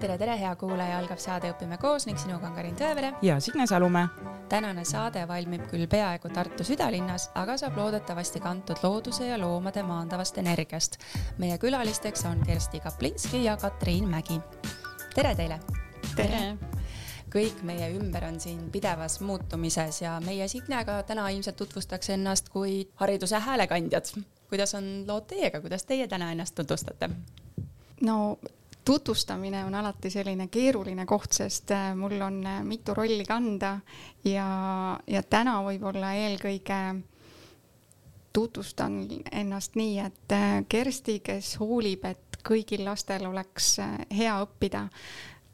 tere, tere, hea kuulaja, algab saade Õpime koos ning sinuga on Karin Tõevere. ja Signe Salumäe. tänane saade valmib küll peaaegu Tartu südalinnas, aga saab loodetavasti kantud looduse ja loomade maandavast energiast. meie külalisteks on Kersti Kaplinski ja Katriin Mägi. tere teile. tere kõik meie ümber on siin pidevas muutumises ja meie Signega täna ilmselt tutvustaks ennast kui hariduse häälekandjad. kuidas on lood teiega, kuidas teie täna ennast tutvustate? no tutvustamine on alati selline keeruline koht, sest äh, mul on äh, mitu rolli kanda ja, ja täna võib-olla eelkõige tutvustan ennast nii, et äh, Kersti, kes hoolib, et kõigil lastel oleks hea õppida,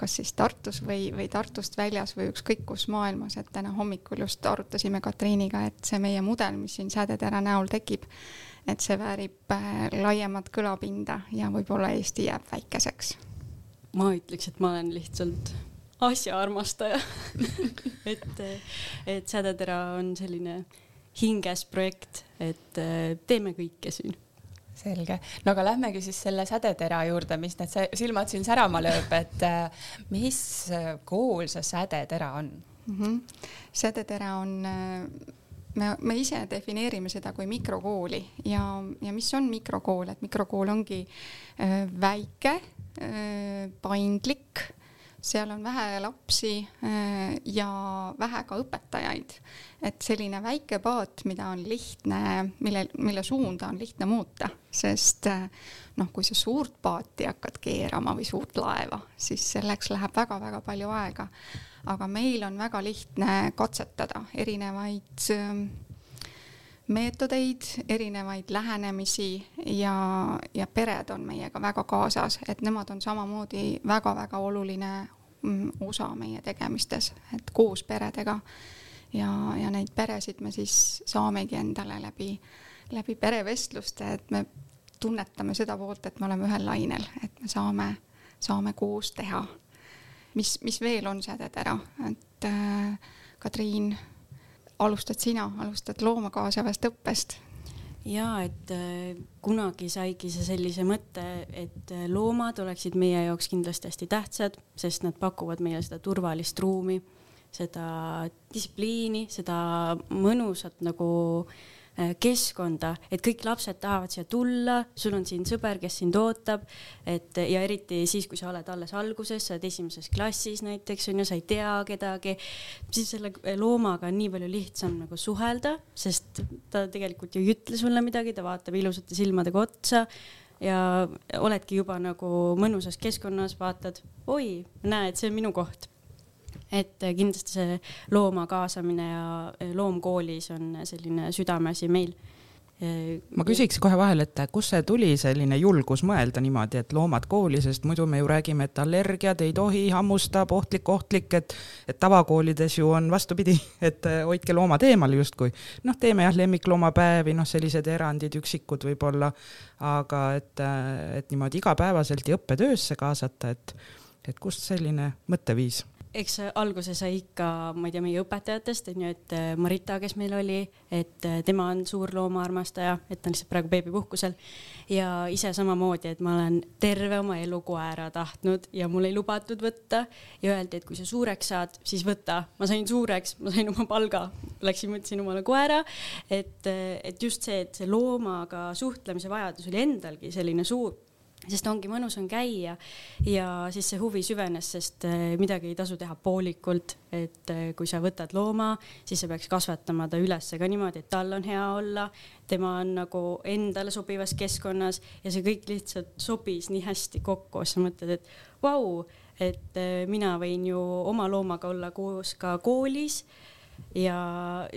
kas siis Tartus või, või Tartust väljas või ükskõik kus maailmas, et täna hommikul just arutasime Katriiniga, et see meie mudel, mis siin Sädetera näol tekib, et see väärib laiemat kõlapinda ja võib-olla Eesti jääb väikeseks. Ma ütleks, et ma olen lihtsalt asjaarmastaja et, et Sädetera on selline hinges projekt, et äh, teeme kõike siin selge, no aga lähmegi siis selle sädetera juurde, mis need silmad siin särama lööb, et äh, mis kool see sädetera on mm? -hmm. sädetera on me, me ise defineerime seda kui mikrokooli ja, ja mis on mikrokool, et mikrokool ongi äh, väike äh,, paindlik, seal on vähe lapsi äh, ja vähe ka õpetajaid. et selline väike paat, mida on lihtne, mille, mille suunda on lihtne muuta, sest noh, kui sa suurt paati hakkad keerama või suurt laeva, siis selleks läheb väga-väga palju aega aga meil on väga lihtne katsetada erinevaid ähm, meetodeid, erinevaid lähenemisi ja, ja pered on meiega väga kaasas, et nemad on samamoodi väga-väga oluline mm, osa meie tegemistes, et koos peredega. Ja, ja neid peresid me siis saamegi endale läbi, läbi perevestluste, et me tunnetame seda poolt, et me oleme ühel lainel, et me saame, saame koos teha mis, mis veel on sädetera, et äh, Kadriin, alustad sina, alustad looma kaasavast õppest? ja et äh, kunagi saigi see sellise mõtte, et äh, loomad oleksid meie jaoks kindlasti hästi tähtsad, sest nad pakuvad meile seda turvalist ruumi, seda distsipliini, seda mõnusat nagu Äh, keskkonda, et kõik lapsed tahavad siia tulla, sul on siin sõber, kes sind ootab, et ja eriti siis, kui sa oled alles alguses, sa oled esimeses klassis näiteks on ju, sa ei tea kedagi, siis selle loomaga on nii palju lihtsam nagu suhelda, sest ta tegelikult ju ei ütle sulle midagi, ta vaatab ilusate silmadega otsa ja oledki juba nagu mõnusas keskkonnas, vaatad, oi, näed, see on minu koht et kindlasti see looma kaasamine ja loomkoolis on selline südameasi meil ma küsiks kohe vahele, et kust see tuli, selline julgus mõelda niimoodi, et loomad kooli, sest muidu me ju räägime, et allergiad ei tohi, hammustab, ohtlik, ohtlik, et et tavakoolides ju on vastupidi, et hoidke loomad eemal justkui. noh, teeme jah, lemmikloomapäevi, noh, sellised erandid, üksikud võib-olla, aga et, et niimoodi igapäevaselt ja õppetöösse kaasata, et et kust selline mõtteviis eks alguse sai ikka, ma ei tea, meie õpetajatest onju, et äh, Marita, kes meil oli, et äh, tema on suur loomaarmastaja, et ta on lihtsalt praegu beebipuhkusel. Ja ise samamoodi, et ma olen terve oma elu koera tahtnud ja mul ei lubatud võtta. Ja öeldi, et kui sa suureks saad, siis võta. ma sain suureks, ma sain oma palga, läksin, võtsin omale koera, et, äh, et just see, et see loomaga suhtlemise vajadus oli endalgi selline suur sest ongi mõnus on käia ja siis see huvi süvenes, sest äh, midagi ei tasu teha poolikult, et äh, kui sa võtad looma, siis sa peaks kasvatama ta üles ka niimoodi, et tal on hea olla, tema on nagu endale sobivas keskkonnas ja see kõik lihtsalt sobis nii hästi kokku, sa mõtled, et vau, et äh, mina võin ju oma loomaga olla koos ka koolis ja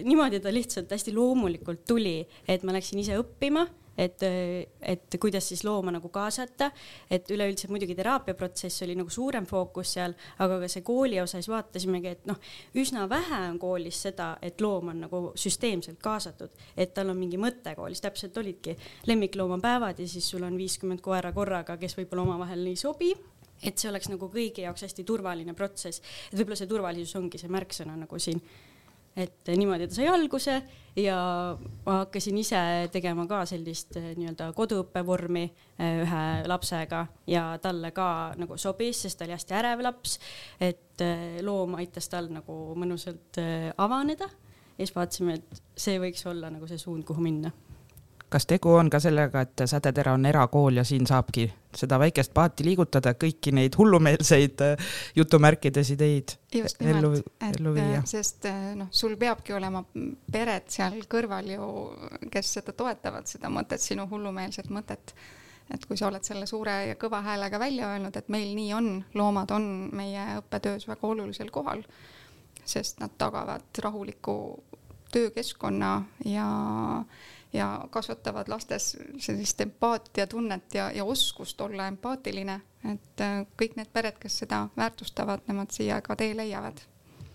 niimoodi ta lihtsalt hästi loomulikult tuli, et ma läksin ise õppima et, et kuidas siis looma nagu kaasata, et üleüldse muidugi teraapiaprotsess oli nagu suurem fookus seal, aga ka see kooli osa, siis vaatasimegi, et noh, üsna vähe on koolis seda, et loom on nagu süsteemselt kaasatud, et tal on mingi mõte koolis, täpselt olidki. Lemmikloomapäevad ja siis sul on viiskümmend koera korraga, kes võib-olla omavahel ei sobi. Et see oleks nagu kõigi jaoks hästi turvaline protsess, et võib-olla see turvalisus ongi see märksõna nagu siin et niimoodi ta sai alguse ja ma hakkasin ise tegema ka sellist eh, nii-öelda koduõppevormi eh, ühe lapsega ja talle ka nagu sobis, sest ta oli hästi ärev laps. et eh, loom aitas tal nagu mõnusalt avaneda ja siis vaatasime, et see võiks olla nagu see suund, kuhu minna kas tegu on ka sellega, et Sädetera on erakool ja siin saabki seda väikest paati liigutada, kõiki neid hullumeelseid äh, jutumärkides ideid just ellu, ellu viia? sest äh, noh, sul peabki olema pered seal kõrval ju, kes seda toetavad, seda mõtet, sinu hullumeelset mõtet. et kui sa oled selle suure ja kõva häälega välja öelnud, et meil nii on, loomad on meie õppetöös väga olulisel kohal, sest nad tagavad rahuliku töökeskkonna ja ja kasvatavad lastes sellist empaatiatunnet ja, ja oskust olla empaatiline, et äh, kõik need pered, kes seda väärtustavad, nemad siia ka tee leiavad.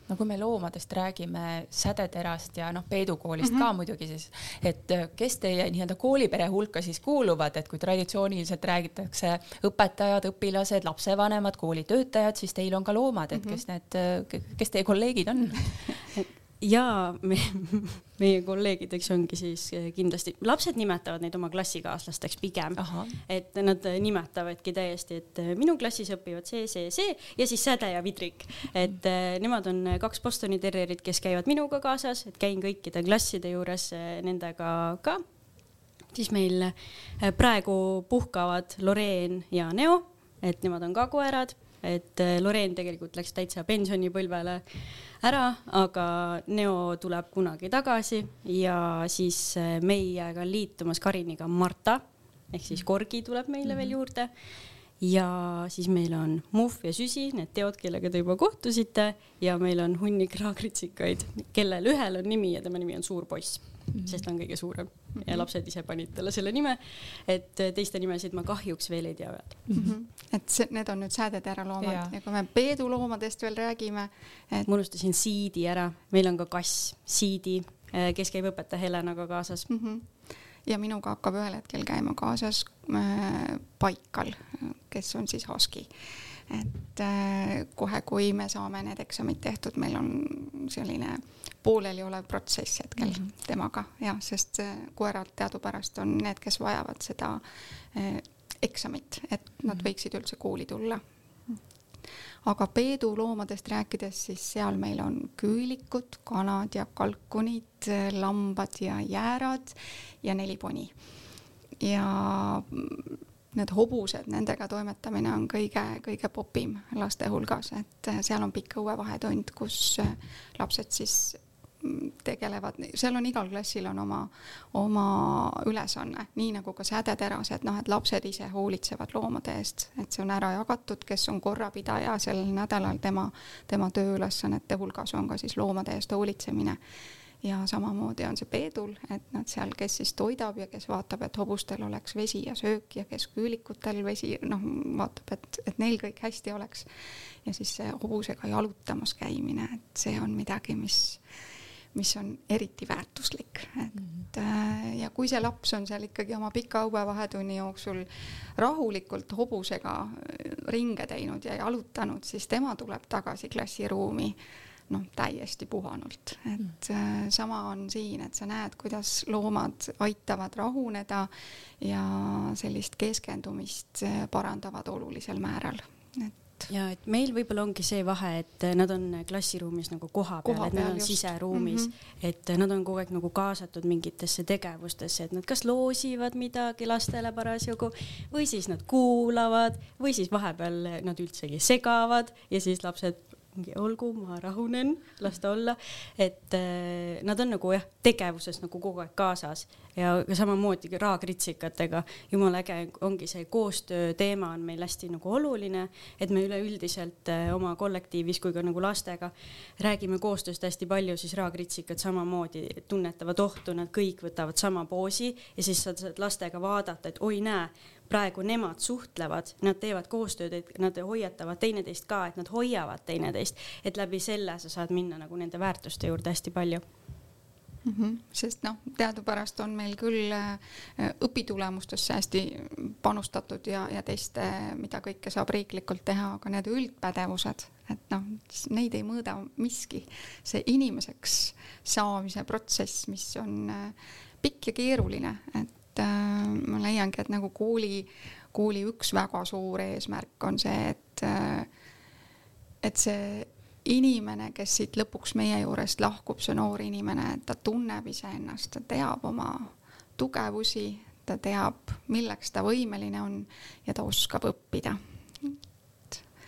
No kui me loomadest räägime, sädeterast ja noh, peedukoolist mm -hmm. ka muidugi siis, et äh, kes teie nii-öelda koolipere hulka siis kuuluvad, et kui traditsiooniliselt räägitakse õpetajad, õpilased, lapsevanemad, koolitöötajad, siis teil on ka loomad, et kes need, äh, kes teie kolleegid on ja me, meie kolleegideks ongi siis eh, kindlasti, lapsed nimetavad neid oma klassikaaslasteks pigem, et nad nimetavadki täiesti, et eh, minu klassis õpivad see, see, see ja siis Säde ja Vidrik, et eh, nemad on kaks Bostoni terjerit, kes käivad minuga kaasas, et käin kõikide klasside juures nendega ka. siis meil praegu puhkavad Loreen ja Neo, et nemad on ka koerad, et Loreen tegelikult läks täitsa pensionipõlvele ära, aga Neo tuleb kunagi tagasi ja siis äh, meiega liitumas Kariniga Marta ehk siis Korgi tuleb meile veel mhm. juurde. ja siis meil on Muhv ja Süsi, need teod, kellega te juba kohtusite ja meil on hunnik raagritsikaid, kellel ühel on nimi ja tema nimi on Suur poiss mm, -hmm. sest ta on kõige suurem mm -hmm. ja lapsed ise panid talle selle nime. et äh, teiste nimesid ma kahjuks veel ei tea öelda mm. -hmm. et see, need on nüüd säädetera loomad ja. ja kui me peeduloomadest veel räägime et.... ma unustasin Siidi ära, meil on ka kass, Siidi, äh, kes käib õpetaja Helenaga kaasas mm. -hmm ja minuga hakkab ühel hetkel käima kaasas äh, Paikal, kes on siis Husky et äh, kohe, kui me saame need eksamid tehtud, meil on selline pooleliolev protsess hetkel mm -hmm. temaga jah, sest koerad teadupärast on need, kes vajavad seda äh, eksamit, et nad mhm. võiksid üldse kooli tulla. aga peeduloomadest rääkides, siis seal meil on küülikud, kanad ja kalkunid, lambad ja jäärad ja neli poni. ja need hobused, nendega toimetamine on kõige-kõige popim laste hulgas, et äh, seal on pikk õuevahetund, kus äh, lapsed siis mm, tegelevad, seal on igal klassil on oma, oma ülesanne, nii nagu ka sädeteras, et noh, et lapsed ise hoolitsevad loomade eest, et see on ära jagatud, kes on korrapidaja sellel nädalal, tema, tema tööülesannete hulgas on ka siis loomade eest hoolitsemine ja samamoodi on see Peedul, et nad seal, kes siis toidab ja kes vaatab, et hobustel oleks vesi ja söök ja kes küülikutel vesi, noh, vaatab, et, et neil kõik hästi oleks. ja siis see hobusega jalutamas käimine, et see on midagi, mis, mis on eriti väärtuslik, et mm -hmm. ja kui see laps on seal ikkagi oma pika õuevahetunni jooksul rahulikult hobusega ringe teinud ja jalutanud, siis tema tuleb tagasi klassiruumi noh, täiesti puhanult, et äh, sama on siin, et sa näed, kuidas loomad aitavad rahuneda ja sellist keskendumist äh, parandavad olulisel määral, et ja et meil võib-olla ongi see vahe, et nad on klassiruumis nagu kohapeal, et nad on just. siseruumis mm, -hmm. et nad on kogu aeg nagu kaasatud mingitesse tegevustesse, et nad kas loosivad midagi lastele parasjagu või siis nad kuulavad või siis vahepeal nad üldsegi segavad ja siis lapsed mingi olgu, ma rahunen, las ta olla. et äh, nad on nagu jah, tegevuses nagu kogu aeg kaasas ja samamoodi raagritsikatega. jumala äge ongi see koostöö teema on meil hästi nagu oluline, et me üleüldiselt äh, oma kollektiivis kui ka nagu lastega räägime koostööst hästi palju, siis raagritsikad samamoodi tunnetavad ohtu, nad kõik võtavad sama poosi ja siis sa saad lastega vaadata, et oi näe praegu nemad suhtlevad, nad teevad koostööd, et nad hoiatavad teineteist ka, et nad hoiavad teineteist, et läbi selle sa saad minna nagu nende väärtuste juurde hästi palju mm. -hmm. sest noh, teadupärast on meil küll äh, õpitulemustesse hästi panustatud ja, ja teste, mida kõike saab riiklikult teha, aga need üldpädevused et noh, neid ei mõõda miski. see inimeseks saamise protsess, mis on äh, pikk ja keeruline, et äh, ma leiangi, et nagu kooli, kooli üks väga suur eesmärk on see, et äh, et see inimene, kes siit lõpuks meie juurest lahkub, see noor inimene, ta tunneb iseennast, ta teab oma tugevusi, ta teab, milleks ta võimeline on ja ta oskab õppida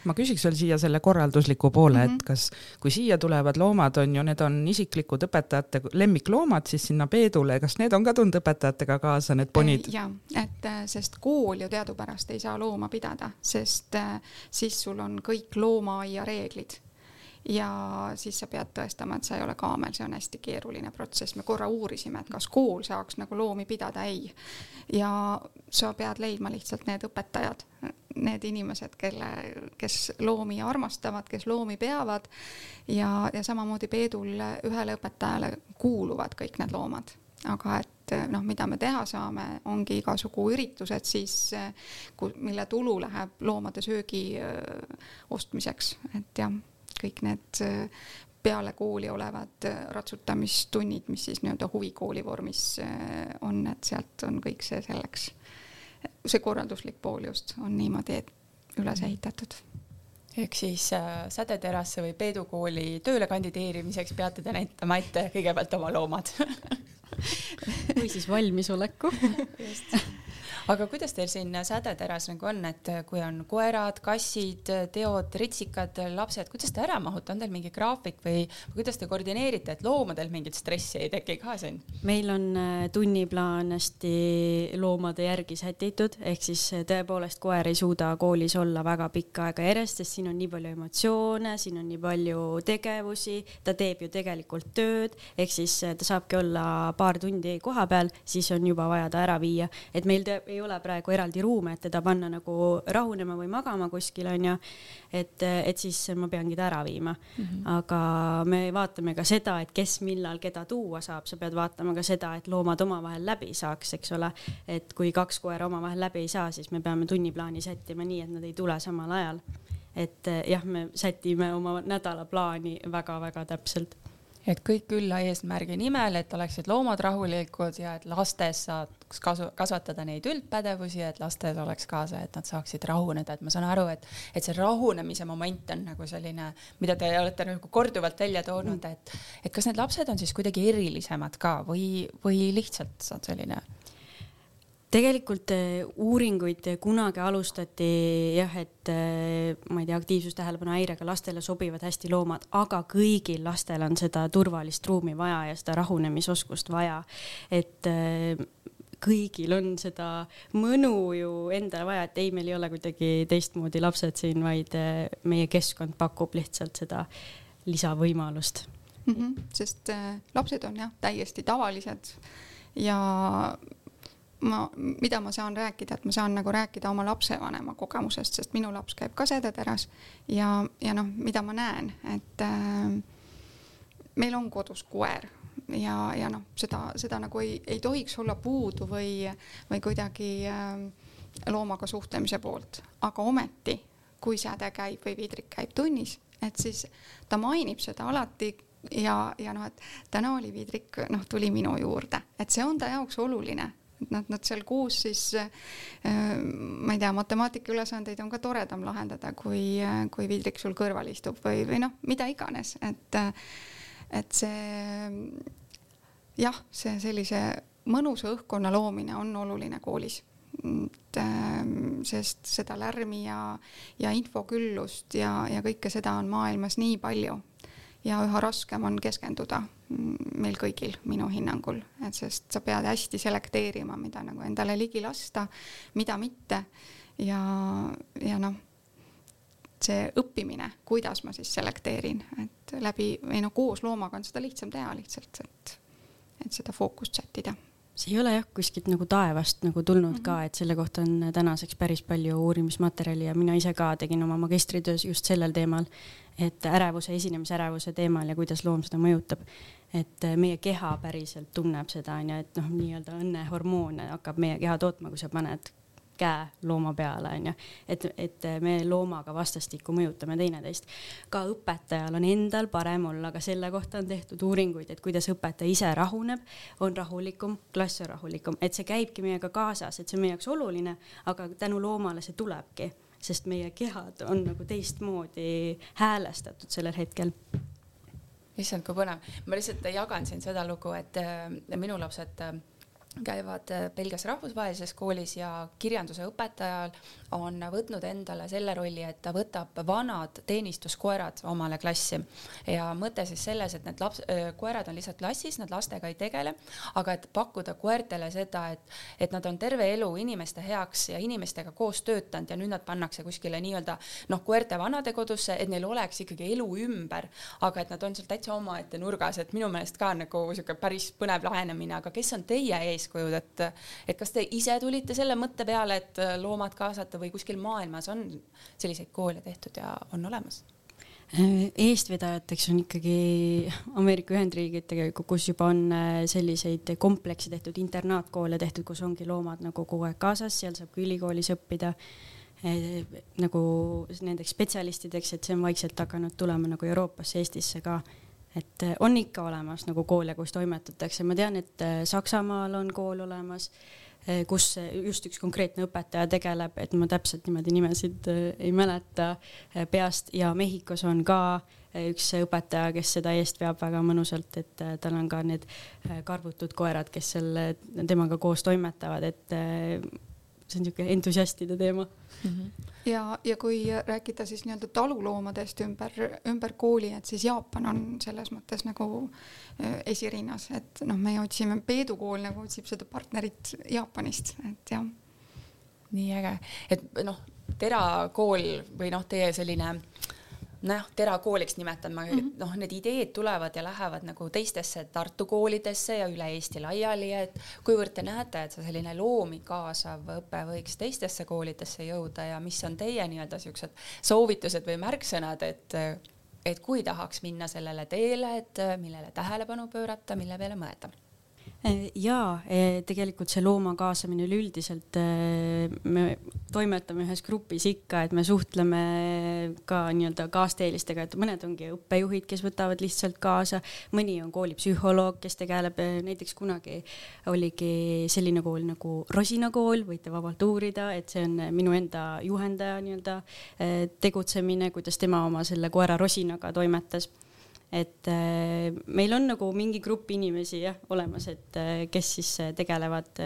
ma küsiks veel siia selle korraldusliku poole mm, -hmm. et mhm. kas, kui siia tulevad loomad, on ju, need on isiklikud õpetajate lemmikloomad, siis sinna Peedule, kas need on ka tulnud õpetajatega kaasa, need ponid? ja, et äh, sest kool ju teadupärast ei saa looma pidada, sest äh, siis sul on kõik loomaaia reeglid ja siis sa pead tõestama, et sa ei ole kaamel, see on hästi keeruline protsess, me korra uurisime, et kas kool saaks nagu loomi pidada, ei. ja sa pead leidma lihtsalt need õpetajad, need inimesed, kelle, kes loomi armastavad, kes loomi peavad. Ja, ja samamoodi Peedul ühele õpetajale kuuluvad kõik need loomad. Aga et noh, mida me teha saame, ongi igasugu üritused siis, mille tulu läheb loomade söögi ostmiseks, et jah kõik need äh, peale kooli olevad äh, ratsutamistunnid, mis siis nii-öelda huvikooli vormis äh, on, et sealt on kõik see selleks. see korralduslik pool just on niimoodi üles ehitatud. Ehk siis äh, sädeterasse või Peedu kooli tööle kandideerimiseks peate te näitama ette kõigepealt oma loomad. Või siis valmisoleku. Just aga kuidas teil siin sädeteras nagu on, et kui on koerad, kassid, teod, ritsikad, lapsed, kuidas te ära mahute, on teil mingi graafik või, kuidas te koordineerite, et loomadel mingit stressi ei teki ka siin? meil on äh, tunniplaan hästi loomade järgi sätitud, ehk siis äh, tõepoolest koer ei suuda koolis olla väga pikka aega järjest, sest siin on nii palju emotsioone, siin on nii palju tegevusi, ta teeb ju tegelikult tööd, ehk siis äh, ta saabki olla paar tundi koha peal, siis on juba vaja ta ära viia, et meil ei ole praegu eraldi ruume, et teda panna nagu rahunema või magama kuskil onju. et, et siis ma peangi ta ära viima mm. -hmm. aga me vaatame ka seda, et kes millal keda tuua saab, sa pead vaatama ka seda, et loomad omavahel läbi saaks, eks ole. et kui kaks koera omavahel läbi ei saa, siis me peame tunniplaani sättima nii, et nad ei tule samal ajal et jah, me sätime oma nädalaplaani väga-väga täpselt et kõik külla eesmärgi nimel, et oleksid loomad rahulikud ja et lastes saaks kasu, kasvatada neid üldpädevusi, et lastel oleks kaasa, et nad saaksid rahuneda, et ma saan aru, et, et see rahunemise moment on nagu selline, mida te olete nagu korduvalt välja toonud, et, et kas need lapsed on siis kuidagi erilisemad ka või, või lihtsalt selline tegelikult äh, uuringuid kunagi alustati jah, et äh, ma ei tea, aktiivsustähelepanu häirega lastele sobivad hästi loomad, aga kõigil lastel on seda turvalist ruumi vaja ja seda rahunemisoskust vaja. et äh, kõigil on seda mõnu ju endale vaja, et ei, meil ei ole kuidagi teistmoodi lapsed siin, vaid meie keskkond pakub lihtsalt seda lisavõimalust mm. -hmm, sest lapsed on jah, täiesti tavalised ja ma, mida ma saan rääkida, et ma saan nagu rääkida oma lapsevanema kogemusest, sest minu laps käib ka sedeteras ja, ja noh, mida ma näen, et äh, meil on kodus koer ja, ja noh, seda, seda nagu ei, ei tohiks olla puudu või, või kuidagi äh, loomaga suhtlemise poolt, aga ometi, kui säde käib või vidrik käib tunnis, et siis ta mainib seda alati ja, ja noh, et täna oli vidrik, noh, tuli minu juurde, et see on ta jaoks oluline et nad, nad seal koos siis äh, ma ei tea, matemaatika ülesandeid on ka toredam lahendada, kui, kui Vidrik sul kõrval istub või, või noh, mida iganes, et, et see jah, see sellise mõnusa õhkkonna loomine on oluline koolis. et sest seda lärmi ja, ja infoküllust ja, ja kõike seda on maailmas nii palju ja üha raskem on keskenduda meil kõigil, minu hinnangul, et sest sa pead hästi selekteerima, mida nagu endale ligi lasta, mida mitte. Ja, ja noh, see õppimine, kuidas ma siis selekteerin, et läbi või no koos loomaga on seda lihtsam teha lihtsalt, et, et seda fookust sättida see ei ole jah kuskilt nagu taevast nagu tulnud mm -hmm. ka, et selle kohta on tänaseks päris palju uurimismaterjali ja mina ise ka tegin oma magistritöös just sellel teemal, et ärevuse, esinemisärevuse teemal ja kuidas loom seda mõjutab. et meie keha päriselt tunneb seda onju, et noh, nii-öelda õnnehormoone hakkab meie keha tootma, kui sa paned käe looma peale, onju. et, et me loomaga vastastikku mõjutame teineteist. ka õpetajal on endal parem olla, ka selle kohta on tehtud uuringuid, et kuidas õpetaja ise rahuneb, on rahulikum, klass on rahulikum, et see käibki meiega kaasas, et see on meie jaoks oluline, aga tänu loomale see tulebki, sest meie kehad on nagu teistmoodi häälestatud sellel hetkel issand, kui põnev, ma lihtsalt jagan siin seda lugu, et äh, minu lapsed äh, käivad äh, Belgias rahvusvahelises koolis ja kirjanduse õpetajal on võtnud endale selle rolli, et ta võtab vanad teenistuskoerad omale klassi. Ja mõte siis selles, et need laps, koerad on lihtsalt klassis, nad lastega ei tegele, aga et pakkuda koertele seda, et, et nad on terve elu inimeste heaks ja inimestega koos töötanud ja nüüd nad pannakse kuskile nii-öelda noh, koerte vanadekodusse, et neil oleks ikkagi elu ümber, aga et nad on seal täitsa omaette nurgas, et minu meelest ka nagu sihuke päris põnev lähenemine, aga kes on teie eeskujud, et, et kas te ise tulite selle mõtte peale, et loomad kaasata või kuskil maailmas on selliseid koole tehtud ja on olemas? eestvedajateks on ikkagi Ameerika Ühendriigid tegelikult, kus juba on äh, selliseid komplekse tehtud, internaatkoole tehtud, kus ongi loomad nagu kogu aeg kaasas, seal saab ka ülikoolis õppida eh, nagu nendeks spetsialistideks, et see on vaikselt hakanud tulema nagu Euroopasse, Eestisse ka et äh, on ikka olemas nagu koole, kus toimetatakse, ma tean, et äh, Saksamaal on kool olemas Eh, kus just üks konkreetne õpetaja tegeleb, et ma täpselt niimoodi nimesid ei mäleta peast ja Mehhikos on ka üks õpetaja, kes seda eest veab väga mõnusalt, et tal on ka need karvutud koerad, kes selle temaga koos toimetavad, et see on niisugune entusiastide teema mm. -hmm. Ja, ja kui rääkida siis nii-öelda taluloomadest ümber, ümber kooli, et siis Jaapan on selles mõttes nagu äh, esirinnas, et noh, me otsime, Peedu kool nagu otsib seda partnerit Jaapanist, et jah. nii äge, et noh, Tera kool või noh, teie selline nojah, terakooliks nimetan ma mm -hmm., noh, need ideed tulevad ja lähevad nagu teistesse Tartu koolidesse ja üle Eesti laiali, et kuivõrd te näete, et see selline loomi kaasav õpe võiks teistesse koolidesse jõuda ja mis on teie nii-öelda siuksed soovitused või märksõnad, et et kui tahaks minna sellele teele, et millele tähelepanu pöörata, mille peale mõelda jaa, äh, tegelikult see looma kaasamine üleüldiselt, äh, me toimetame ühes grupis ikka, et me suhtleme ka nii-öelda kaasteelistega, et mõned ongi õppejuhid, kes võtavad lihtsalt kaasa, mõni on koolipsühholoog, kes tegeleb, näiteks kunagi oligi selline kool nagu Rosina kool, võite vabalt uurida, et see on minu enda juhendaja nii-öelda tegutsemine, kuidas tema oma selle koera Rosinaga toimetas et äh, meil on nagu mingi grupp inimesi jah olemas, et äh, kes siis äh, tegelevad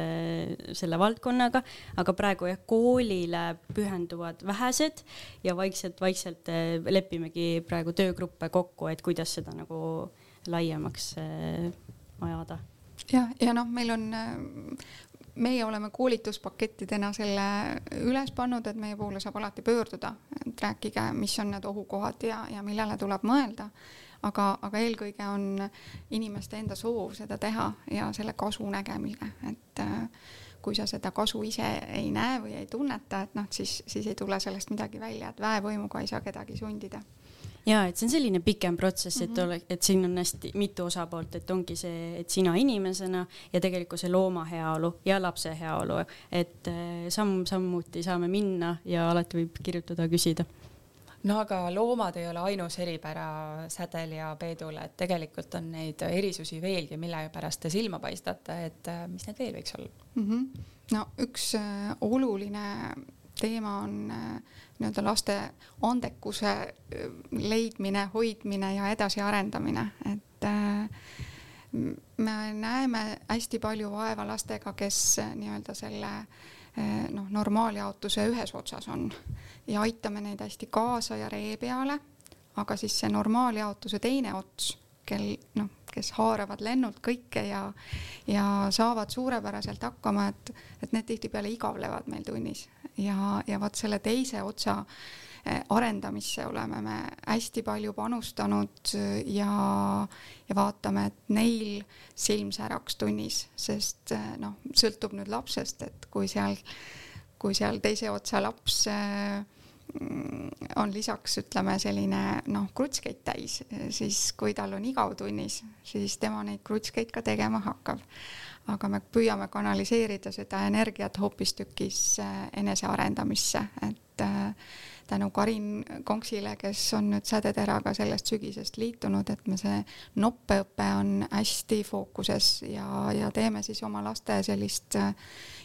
selle valdkonnaga, aga praegu jah, koolile pühenduvad vähesed ja vaikselt-vaikselt lepimegi praegu töögruppe kokku, et kuidas seda nagu laiemaks ajada. jah, ja, ja noh, meil on meie oleme koolituspakettidena selle üles pannud, et meie poole saab alati pöörduda, et rääkige, mis on need ohukohad ja, ja millele tuleb mõelda aga, aga eelkõige on inimeste enda soov seda teha ja selle kasu nägemine, et äh, kui sa seda kasu ise ei näe või ei tunneta, et noh, siis, siis ei tule sellest midagi välja, et väevõimuga ei saa kedagi sundida. Ja et see on selline pikem protsess, et -hmm. ole, et siin on hästi mitu osapoolt, et ongi see, et sina inimesena ja tegelikult see looma heaolu ja lapse heaolu, et äh, samm-sammuti saame minna ja alati võib kirjutada, küsida no aga loomad ei ole ainus eripära Sädel ja Peedul, et tegelikult on neid erisusi veelgi, mille pärast te silma paistate, et äh, mis need veel võiks olla mm? -hmm. no üks äh, oluline teema on äh, nii-öelda laste andekuse leidmine, hoidmine ja edasiarendamine, et me näeme hästi palju vaeva lastega, kes nii-öelda selle äh, noh, normaaljaotuse ühes otsas on. Ja aitame neid hästi kaasa ja ree peale, aga siis see normaaljaotuse teine ots, kel noh, kes haaravad lennult kõike ja, ja saavad suurepäraselt hakkama, et, et need tihtipeale igavlevad meil tunnis. Ja, ja vot selle teise otsa äh, Eh, arendamisse oleme me hästi palju panustanud ja, ja vaatame, et neil silm säraks tunnis, sest eh, noh, sõltub nüüd lapsest, et kui seal, kui seal teise otsa laps äh, on lisaks ütleme selline noh, krutskeid täis, siis kui tal on igav tunnis, siis tema neid krutskeid ka tegema hakkab. aga me püüame kanaliseerida seda energiat hoopistükkis enesearendamisse, et äh, tänu Karin Konksile, kes on nüüd Sädeteraga sellest sügisest liitunud, et me see noppeõpe on hästi fookuses ja, ja teeme siis oma laste sellist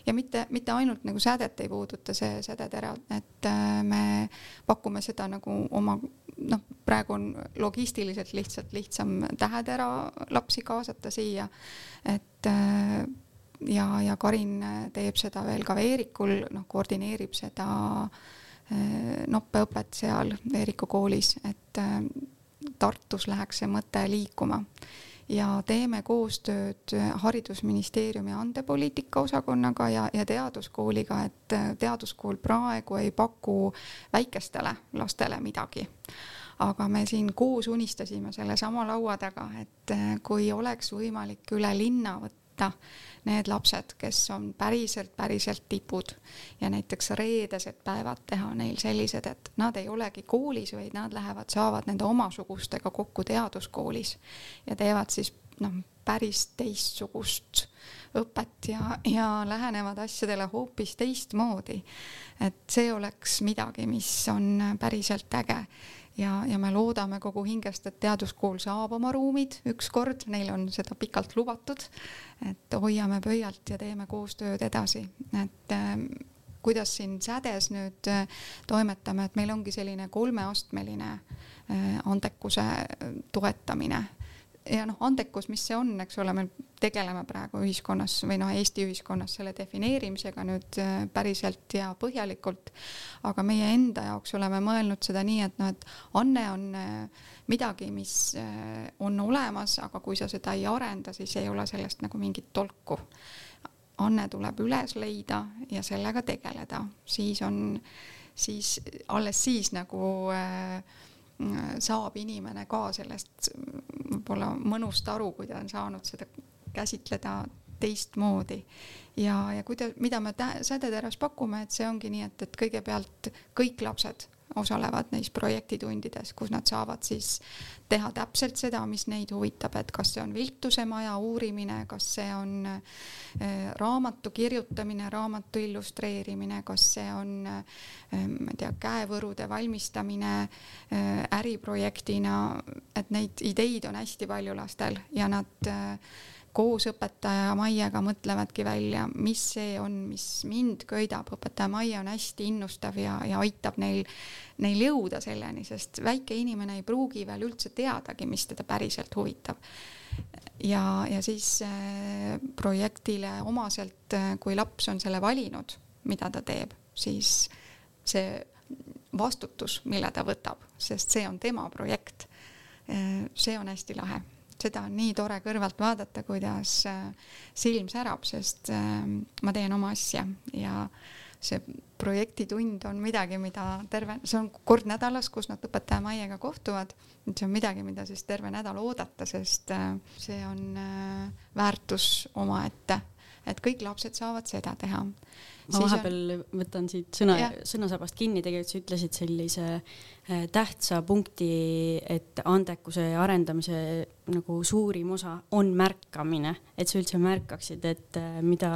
ja mitte, mitte ainult nagu sädet ei puuduta see Sädetera, et äh, me pakume seda nagu oma noh, praegu on logistiliselt lihtsalt lihtsam tähetera lapsi kaasata siia, et äh, ja, ja Karin teeb seda veel ka Veerikul, noh, koordineerib seda äh, Äh, noppeõpet seal Veeriku koolis, et äh, Tartus läheks see mõte liikuma ja teeme koostööd Haridusministeeriumi andepoliitika osakonnaga ja, ja teaduskooliga, et äh, teaduskool praegu ei paku väikestele lastele midagi. aga me siin koos unistasime sellesama laua taga, et kui oleks võimalik üle linna võtta need lapsed, kes on päriselt, päriselt tipud ja näiteks reedesed päevad teha neil sellised, et nad ei olegi koolis, vaid nad lähevad, saavad nende omasugustega kokku teaduskoolis ja teevad siis noh, päris teistsugust õpet ja, ja lähenevad asjadele hoopis teistmoodi. et see oleks midagi, mis on päriselt äge ja, ja me loodame kogu hingest, et teaduskool saab oma ruumid ükskord, neil on seda pikalt lubatud. et hoiame pöialt ja teeme koostööd edasi, et äh, kuidas siin sädes nüüd äh, toimetame, et meil ongi selline kolmeastmeline äh, andekuse toetamine ja noh, andekus, mis see on, eks ole, me tegeleme praegu ühiskonnas või noh, Eesti ühiskonnas selle defineerimisega nüüd äh, päriselt ja põhjalikult. aga meie enda jaoks oleme mõelnud seda nii, et noh, et anne on äh, midagi, mis äh, on olemas, aga kui sa seda ei arenda, siis ei ole sellest nagu mingit tolku. anne tuleb üles leida ja sellega tegeleda, siis on, siis alles siis nagu äh, saab inimene ka sellest võib-olla mõnust aru, kui ta on saanud seda käsitleda teistmoodi. ja, ja kuida-, mida me Sädeteras pakume, et see ongi nii, et, et kõigepealt kõik lapsed osalevad neis projektitundides, kus nad saavad siis teha täpselt seda, mis neid huvitab, et kas see on viltuse maja uurimine, kas see on äh, raamatu kirjutamine, raamatu illustreerimine, kas see on äh, ma ei tea, käevõrude valmistamine äh, äriprojektina, et neid ideid on hästi palju lastel ja nad koos õpetaja Maiega mõtlevadki välja, mis see on, mis mind köidab. õpetaja Maie on hästi innustav ja, ja aitab neil, neil jõuda selleni, sest väike inimene ei pruugi veel üldse teadagi, mis teda päriselt huvitab. ja, ja siis äh, projektile omaselt, äh, kui laps on selle valinud, mida ta teeb, siis see vastutus, mille ta võtab, sest see on tema projekt. Äh, see on hästi lahe seda on nii tore kõrvalt vaadata, kuidas äh, silm särab, sest äh, ma teen oma asja ja see projektitund on midagi, mida terve, see on kord nädalas, kus nad õpetaja Maiega kohtuvad. see on midagi, mida siis terve nädal oodata, sest äh, see on väärtus omaette, et kõik lapsed saavad seda teha ma vahepeal on... võtan siit sõna, sõnasabast kinni, tegelikult sa ütlesid sellise äh, tähtsa punkti, et andekuse arendamise nagu suurim osa on märkamine, et sa üldse märkaksid, et äh, mida,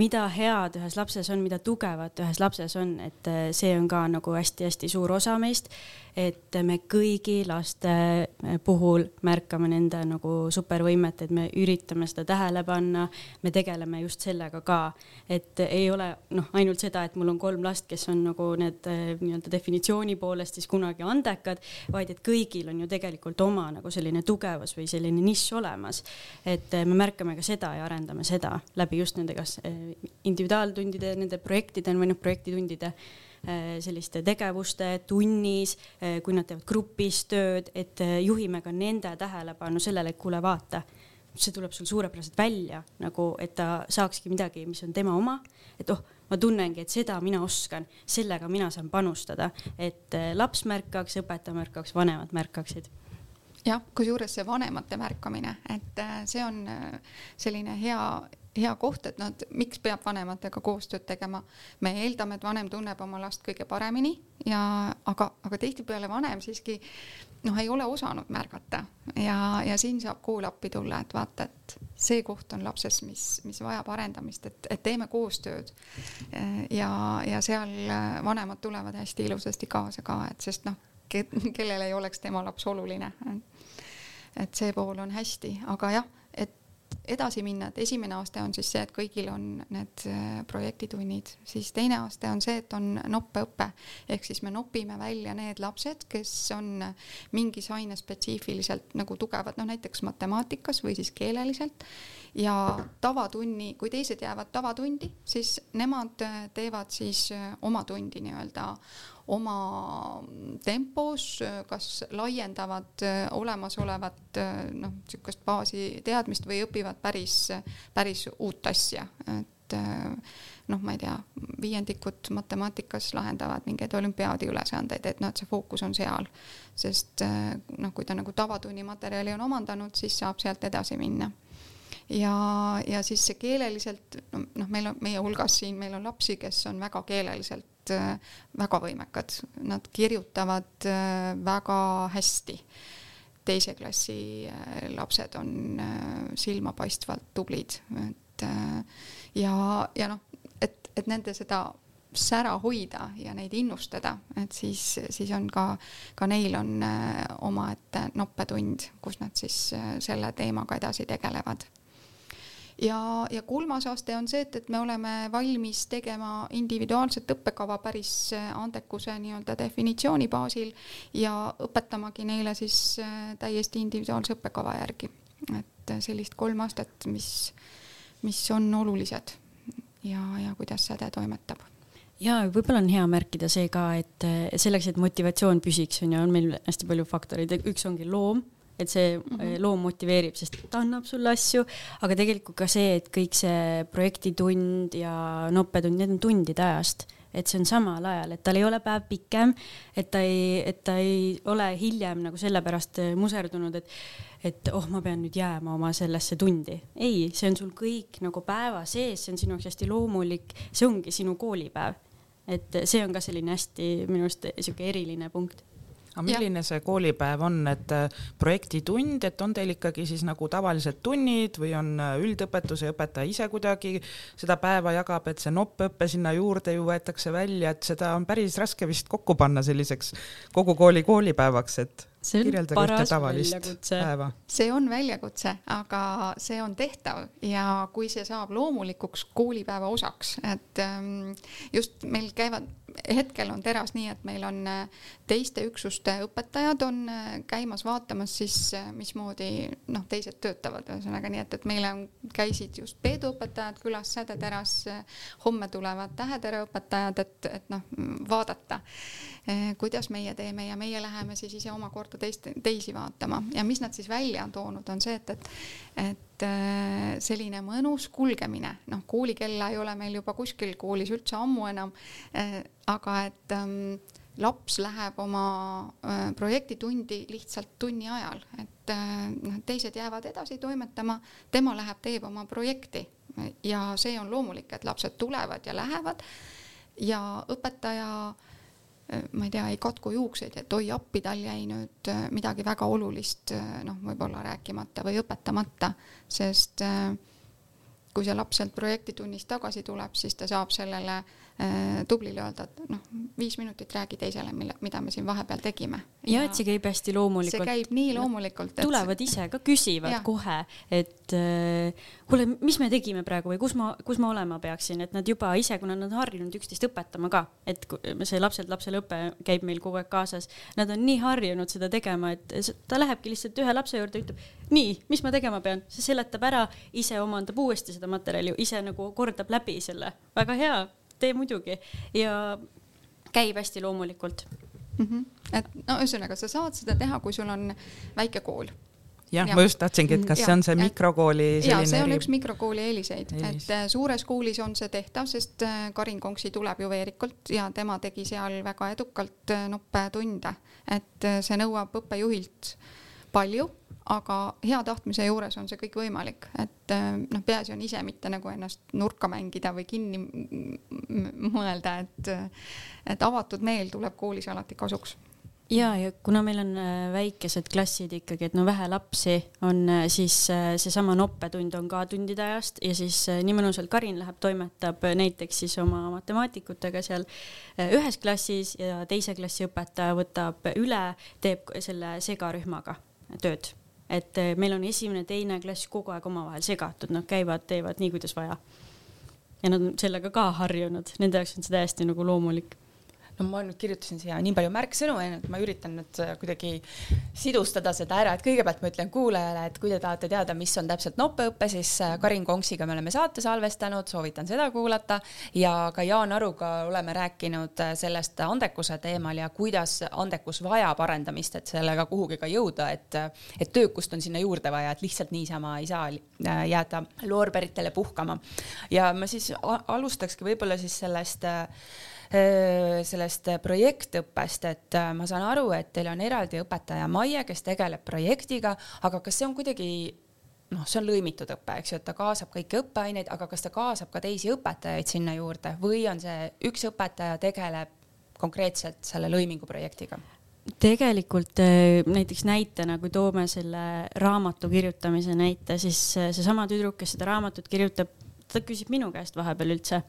mida head ühes lapses on, mida tugevat ühes lapses on, et äh, see on ka nagu hästi-hästi suur osa meist. et me kõigi laste puhul märkame nende nagu supervõimet, et me üritame seda tähele panna, me tegeleme just sellega ka, et ei ole noh, ainult seda, et mul on kolm last, kes on nagu need nii-öelda definitsiooni poolest siis kunagi andekad, vaid et kõigil on ju tegelikult oma nagu selline tugev tegevus või selline nišš olemas. et eh, me märkame ka seda ja arendame seda läbi just nende kas eh, individuaaltundide, nende projektide või noh, projektitundide eh, selliste tegevuste tunnis, kui nad teevad grupis tööd, et juhime ka nende tähelepanu sellele, et kuule, vaata, see tuleb sul suurepäraselt välja nagu, et ta saakski midagi, mis on tema oma, et oh, ma tunnengi, et seda mina oskan, sellega mina saan panustada, et laps märkaks, õpetaja märkaks, vanemad märkaksid. Jah, kusjuures see vanemate märkamine, et äh, see on äh, selline hea, hea koht, et et miks peab vanematega koostööd tegema. me eeldame, et vanem tunneb oma last kõige paremini ja, aga, aga tihtipeale vanem siiski noh, ei ole osanud märgata ja, ja siin saab kool appi tulla, et vaata, et see koht on lapses, mis, mis vajab arendamist, et, et teeme koostööd. ja, ja seal vanemad tulevad hästi ilusasti kaasa ka, et sest noh, kellele ei oleks tema laps oluline. et see pool on hästi, aga jah, edasi minna, et esimene aste on siis see, et kõigil on need äh, projektitunnid, siis teine aste on see, et on noppeõpe ehk siis me nopime välja need lapsed, kes on mingis aines spetsiifiliselt nagu tugevad, noh näiteks matemaatikas või siis keeleliselt ja tavatunni, kui teised jäävad tavatundi, siis nemad teevad siis äh, oma tundi nii-öelda oma tempos, kas laiendavad äh, olemasolevat äh, noh, niisugust baasi teadmist või õpivad päris, päris uut asja, et äh, noh, ma ei tea, viiendikud matemaatikas lahendavad mingeid olümpiaadi ülesandeid, et noh, et see fookus on seal. sest noh, kui ta nagu tavatunni materjali on omandanud, siis saab sealt edasi minna ja, ja siis see keeleliselt, noh, meil on meie hulgas siin, meil on lapsi, kes on väga keeleliselt Äh, väga võimekad, nad kirjutavad äh, väga hästi. teise klassi äh, lapsed on silmapaistvalt tublid, et ja, ja noh, et, et nende seda sära hoida ja neid innustada, et siis, siis on ka, ka neil on omaette noppetund, kus nad siis selle teemaga edasi tegelevad ja, ja kolmas aste on see, et, et me oleme valmis tegema individuaalset õppekava päris äh, andekuse nii-öelda definitsiooni baasil ja õpetamagi neile siis äh, täiesti individuaalse õppekava järgi. et äh, sellist kolm astet, mis, mis on olulised ja, ja kuidas säde toimetab ja võib-olla on hea märkida see ka, et selleks, et motivatsioon püsiks, on ju, on meil hästi palju faktoreid, üks ongi loom et see mm -hmm. loom motiveerib, sest ta annab sulle asju, aga tegelikult ka see, et kõik see projektitund ja noppetund, need on tundide ajast et see on samal ajal, et tal ei ole päev pikem, et ta ei, et ta ei ole hiljem nagu sellepärast muserdunud, et et oh, ma pean nüüd jääma oma sellesse tundi. ei, see on sul kõik nagu päeva sees, see on sinu jaoks hästi loomulik, see ongi sinu koolipäev. et see on ka selline hästi minu arust sihuke eriline punkt aga milline ja. see koolipäev on, et äh, projektitund, et on teil ikkagi siis nagu tavalised tunnid või on äh, üldõpetus ja õpetaja ise kuidagi seda päeva jagab, et see noppõpe sinna juurde ju võetakse välja, et seda on päris raske vist kokku panna selliseks kogu kooli koolipäevaks, et kirjeldage ühte tavalist päeva. see on väljakutse, aga see on tehtav ja kui see saab loomulikuks koolipäeva osaks, et ähm, just meil käivad hetkel on teras nii, et meil on äh, teiste üksuste õpetajad on äh, käimas vaatamas siis, äh, mismoodi noh, teised töötavad, ühesõnaga nii, et, et meile on, käisid just Peedu õpetajad külas Sädeteras, homme tulevad Tähetere õpetajad, et, et noh, vaadata, kuidas meie teeme ja meie läheme siis ise omakorda teist, teisi vaatama. Ja mis nad siis välja on toonud, on see, et, et, et äh, selline mõnus kulgemine, noh, koolikella ei ole meil juba kuskil koolis üldse ammu enam, äh, aga et ähm, laps läheb oma äh, projektitundi lihtsalt tunni ajal, et noh, teised jäävad edasi toimetama, tema läheb, teeb oma projekti. Ja see on loomulik, et lapsed tulevad ja lähevad. Ja õpetaja ma ei tea, ei katku juukseid, et oi appi, tal jäi nüüd äh, midagi väga olulist äh, noh, võib-olla rääkimata või õpetamata, sest kui see laps sealt projektitunnist tagasi tuleb, siis ta saab sellele Äh, tublile öelda, et noh, viis minutit räägi teisele, mille, mida me siin vahepeal tegime. ja et see käib hästi loomulikult. see käib nii loomulikult. tulevad ise ka, küsivad ja. kohe, et äh, kuule, mis me tegime praegu või kus ma, kus ma olema peaksin, et nad juba ise, kuna nad on harjunud üksteist õpetama ka, et see lapselt lapsele õpe käib meil kogu aeg kaasas, nad on nii harjunud seda tegema, et ta lähebki lihtsalt ühe lapse juurde, ütleb nii, mis ma tegema pean, see seletab ära, ise omandab uuesti seda materjali, ise nagu kordab läbi selle, väga hea tee muidugi ja käib hästi loomulikult mm. -hmm. et no ühesõnaga, sa saad seda teha, kui sul on väike kool jah ja., ma just tahtsingi, et kas ja, see on see mikrokooli selline ja see on üks mikrokooli eeliseid, et äh, suures koolis on see tehtav, sest äh, Karin Konksi tuleb ju Veerikult ja tema tegi seal väga edukalt äh, noppetunde, et see nõuab õppejuhilt palju aga hea tahtmise juures on see kõik võimalik, et noh, peaasi on ise mitte nagu ennast nurka mängida või kinni mõelda, et, et avatud meel tuleb koolis alati kasuks ja, ja kuna meil on äh, väikesed klassid ikkagi, et no vähe lapsi on, äh, siis äh, seesama noppetund on ka tundide ajast ja siis nii mõnusalt Karin läheb, toimetab näiteks siis oma matemaatikutega seal ühes klassis ja teise klassi õpetaja võtab üle, teeb selle segarühmaga tööd. Et meil on esimene, teine klass kogu aeg omavahel segatud, nad käivad, teevad nii, kuidas vaja. ja nad on sellega ka harjunud, nende jaoks on see täiesti nagu loomulik no ma nüüd kirjutasin siia nii palju märksõnu, et ma üritan nüüd äh, kuidagi sidustada seda ära, et kõigepealt ma ütlen kuulajale, et kui te tahate teada, mis on täpselt nopeõpe, siis äh, Karin Konksiga me oleme saate salvestanud, soovitan seda kuulata. Ja ka Jaan Aruga oleme rääkinud äh, sellest andekuse teemal ja kuidas andekus vajab arendamist, et sellega kuhugi ka jõuda, et, et töökust on sinna juurde vaja, et lihtsalt niisama ei saa jääda loorberitele puhkama. ja ma siis alustakski võib-olla siis sellest Äh, sellest projektõppest, et äh, ma saan aru, et teil on eraldi õpetaja Maie, kes tegeleb projektiga, aga kas see on kuidagi noh, see on lõimitud õpe, eks ju, et ta kaasab kõiki õppeaineid, aga kas ta kaasab ka teisi õpetajaid sinna juurde või on see üks õpetaja tegeleb konkreetselt selle lõimingu projektiga? tegelikult äh, näiteks näitena, kui toome selle raamatu kirjutamise näite, siis seesama tüdruk, kes seda raamatut kirjutab, ta küsib minu käest vahepeal üldse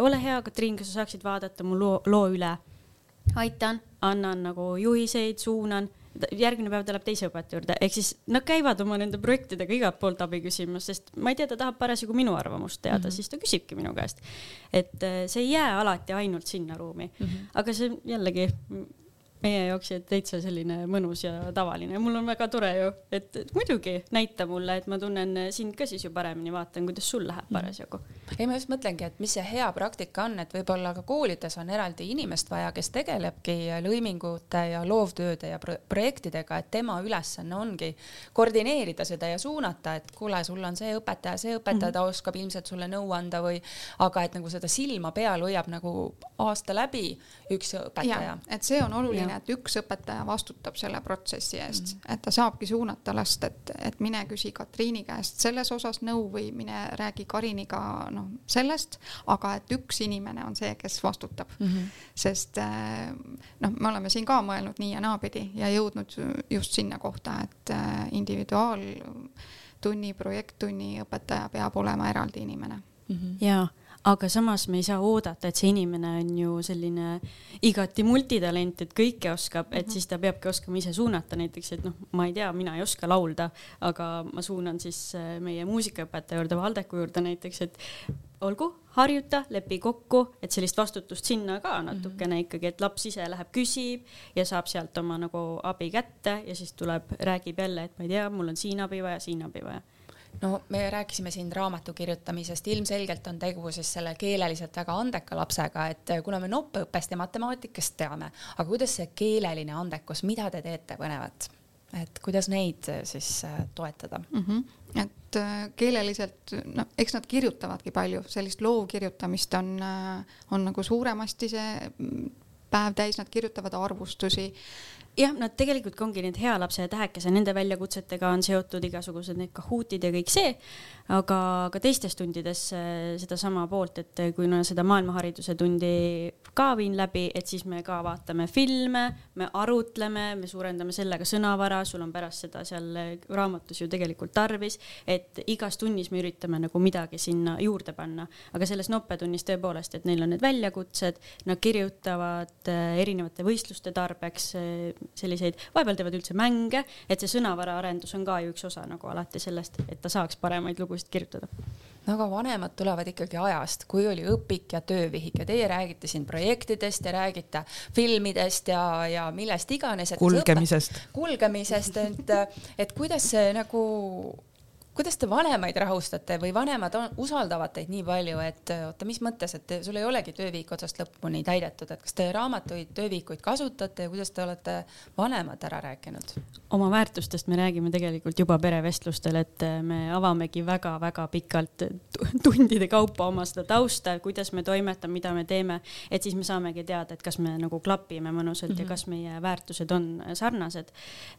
ole hea, Katriin, kas sa saaksid vaadata mu loo, loo üle? aitan, annan nagu juhiseid, suunan, järgmine päev ta läheb teise õpetaja juurde, ehk siis nad käivad oma nende projektidega igalt poolt abi küsimas, sest ma ei tea, ta tahab parasjagu minu arvamust teada mm, -hmm. siis ta küsibki minu käest. et see ei jää alati ainult sinna ruumi mm, -hmm. aga see jällegi meie jaoks täitsa selline mõnus ja tavaline. mul on väga tore ju, et, muidugi näita mulle, et ma tunnen sind ka siis ju paremini, vaatan, kuidas sul läheb mhm. parasjagu. ei, ma just mõtlengi, et mis see hea praktika on, et võib-olla ka koolides on eraldi inimest vaja, kes tegelebki lõimingute ja loovtööde ja pro projektidega, et tema ülesanne ongi koordineerida seda ja suunata, et kuule, sul on see õpetaja, see õpetaja -hmm. ta oskab ilmselt sulle nõu anda või, aga et nagu seda silma peal hoiab nagu aasta läbi üks õpetaja. et see on oluline et üks õpetaja vastutab selle protsessi eest mm, -hmm. et ta saabki suunata last, et, et mine küsi Katriini käest selles osas nõu või mine räägi Kariniga noh, sellest, aga et üks inimene on see, kes vastutab mm. -hmm. sest eh, noh, me oleme siin ka mõelnud nii ja naapidi ja jõudnud just sinna kohta, et eh, individuaaltunni, projekttunni õpetaja peab olema eraldi inimene mm. -hmm. jaa aga samas me ei saa oodata, et see inimene on ju selline igati multitalent, et kõike oskab, et mhm. siis ta peabki oskama ise suunata näiteks, et noh, ma ei tea, mina ei oska laulda, aga ma suunan siis äh, meie muusikaõpetaja juurde, Valdeku juurde näiteks, et olgu, harjuta, lepi kokku, et sellist vastutust sinna ka natukene mhm. ikkagi, et laps ise läheb, küsib ja saab sealt oma nagu abi kätte ja siis tuleb, räägib jälle, et ma ei tea, mul on siin abi vaja, siin abi vaja no me rääkisime siin raamatu kirjutamisest, ilmselgelt on tegu siis selle keeleliselt väga andeka lapsega, et kuna me noppõppest ja matemaatikast teame, aga kuidas see keeleline andekus, mida te teete põnevat? et kuidas neid siis äh, toetada mm? -hmm. et äh, keeleliselt, no eks nad kirjutavadki palju, sellist loovkirjutamist on, äh, on nagu suuremasti see mm, päev täis, nad kirjutavad arvustusi jah, nad tegelikult ongi need hea lapse tähekese, nende väljakutsetega on seotud igasugused need Kahootid ja kõik see, aga ka teistes tundides sedasama poolt, et kui no seda maailmahariduse tundi ka viin läbi, et siis me ka vaatame filme, me arutleme, me suurendame sellega sõnavara, sul on pärast seda seal raamatus ju tegelikult tarvis, et igas tunnis me üritame nagu midagi sinna juurde panna, aga selles nopetunnis tõepoolest, et neil on need väljakutsed, nad kirjutavad eh, erinevate võistluste tarbeks eh, selliseid, vahepeal teevad üldse mänge, et see sõnavara arendus on ka ju üks osa nagu alati sellest, et ta saaks paremaid lugusid kirjutada no aga vanemad tulevad ikkagi ajast, kui oli õpik ja töövihik ja teie räägite siin projektidest ja räägite filmidest ja, ja millest iganes. kulgemisest. kulgemisest, et, et kuidas see nagu kuidas te vanemaid rahustate või vanemad on, usaldavad teid nii palju, et oota, mis mõttes, et te, sul ei olegi töövihik otsast lõpuni täidetud, et kas te raamatuid, töövihikuid kasutate ja kuidas te olete vanemad ära rääkinud? oma väärtustest me räägime tegelikult juba perevestlustel, et me avamegi väga-väga pikalt tundide kaupa oma seda tausta, kuidas me toimetame, mida me teeme, et siis me saamegi teada, et kas me nagu klapime mõnusalt mm -hmm. ja mhm. kas meie väärtused on sarnased.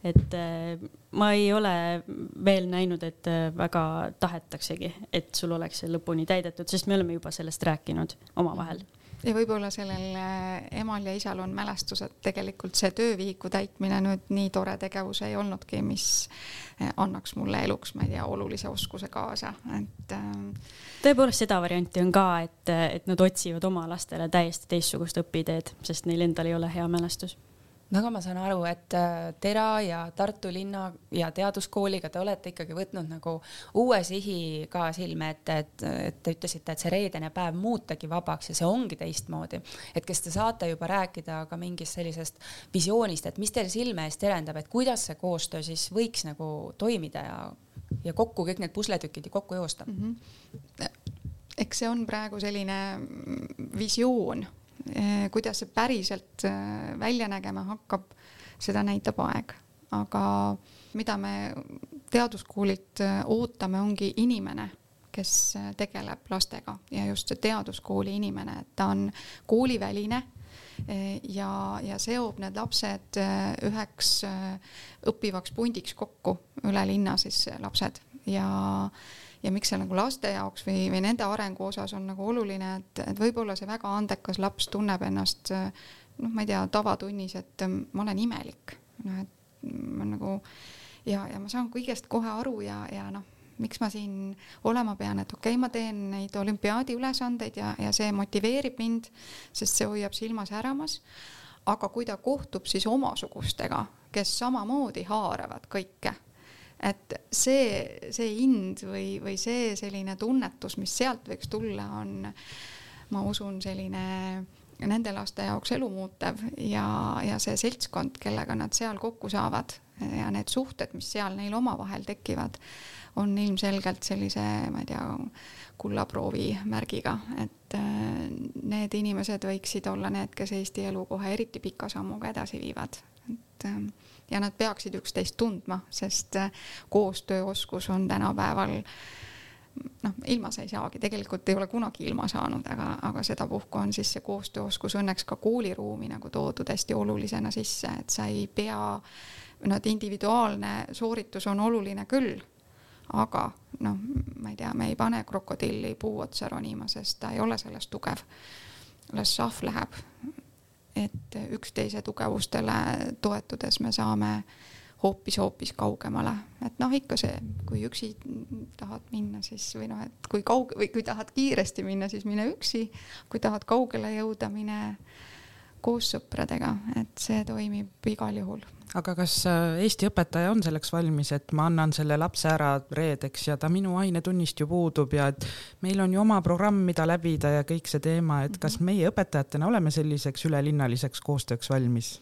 et äh, ma ei ole veel näinud, et väga tahetaksegi, et sul oleks see lõpuni täidetud, sest me oleme juba sellest rääkinud omavahel. Ja võib-olla sellel äh, emal ja isal on mälestus, et tegelikult see töövihiku täitmine nüüd nii tore tegevus ei olnudki, mis äh, annaks mulle eluks, ma ei tea, olulise oskuse kaasa, et äh.... tõepoolest seda varianti on ka, et, et nad otsivad oma lastele täiesti teistsugust õpiteed, sest neil endal ei ole hea mälestus no aga ma saan aru, et äh, TERA ja Tartu linna ja teaduskooliga te olete ikkagi võtnud nagu uue sihi ka silme ette, et, et te ütlesite, et see reedene päev muutagi vabaks ja see ongi teistmoodi. et kas te saate juba rääkida ka mingist sellisest visioonist, et mis teil silme ees terendab, et kuidas see koostöö siis võiks nagu toimida ja, ja kokku kõik need pusletükid kokku joosta mm? -hmm. eks see on praegu selline visioon kuidas see päriselt eh, välja nägema hakkab, seda näitab aeg, aga mida me teaduskoolilt eh, ootame, ongi inimene, kes tegeleb lastega. Ja just see teaduskooli inimene, et ta on kooliväline ja, ja seob need lapsed üheks õppivaks pundiks kokku üle linna siis lapsed. Ja ja miks see nagu laste jaoks või, või nende arengu osas on nagu oluline, et, et võib-olla see väga andekas laps tunneb ennast noh, ma ei tea, tavatunnis, et ma olen imelik, noh, et ma nagu ja, ja ma saan kõigest kohe aru ja, ja noh, miks ma siin olema pean, et okei okay,, ma teen neid olümpiaadi ülesandeid ja, ja see motiveerib mind, sest see hoiab silma säramas. aga kui ta kohtub siis omasugustega, kes samamoodi haaravad kõike et see, see hind või, või see selline tunnetus, mis sealt võiks tulla, on, ma usun, selline nende laste jaoks elumuutev ja, ja see seltskond, kellega nad seal kokku saavad ja need suhted, mis seal neil omavahel tekivad, on ilmselgelt sellise, ma ei tea, kullaproovi märgiga, et äh, need inimesed võiksid olla need, kes Eesti elu kohe eriti pika sammuga edasi viivad, et äh, ja nad peaksid üksteist tundma, sest äh, koostööoskus on tänapäeval noh, ilma sa ei saagi, tegelikult ei ole kunagi ilma saanud, aga, aga sedapuhku on siis see koostööoskus õnneks ka kooliruumi nagu toodud hästi olulisena sisse, et sa ei pea, noh, et individuaalne sooritus on oluline küll, aga noh, ma ei tea, me ei pane krokodilli puu otsa ronima, sest ta ei ole selles tugev. las šahv läheb et üksteise tugevustele toetudes me saame hoopis-hoopis kaugemale, et noh, ikka see, kui üksi tahad minna, siis või noh, et kui kaug- või kui tahad kiiresti minna, siis mine üksi, kui tahad kaugele jõuda, mine koos sõpradega, et see toimib igal juhul aga kas äh, Eesti õpetaja on selleks valmis, et ma annan selle lapse ära reedeks ja ta minu ainetunnist ju puudub ja et meil on ju oma programm, mida läbida ja kõik see teema, et kas mhm. meie õpetajatena oleme selliseks ülelinnaliseks koostööks valmis?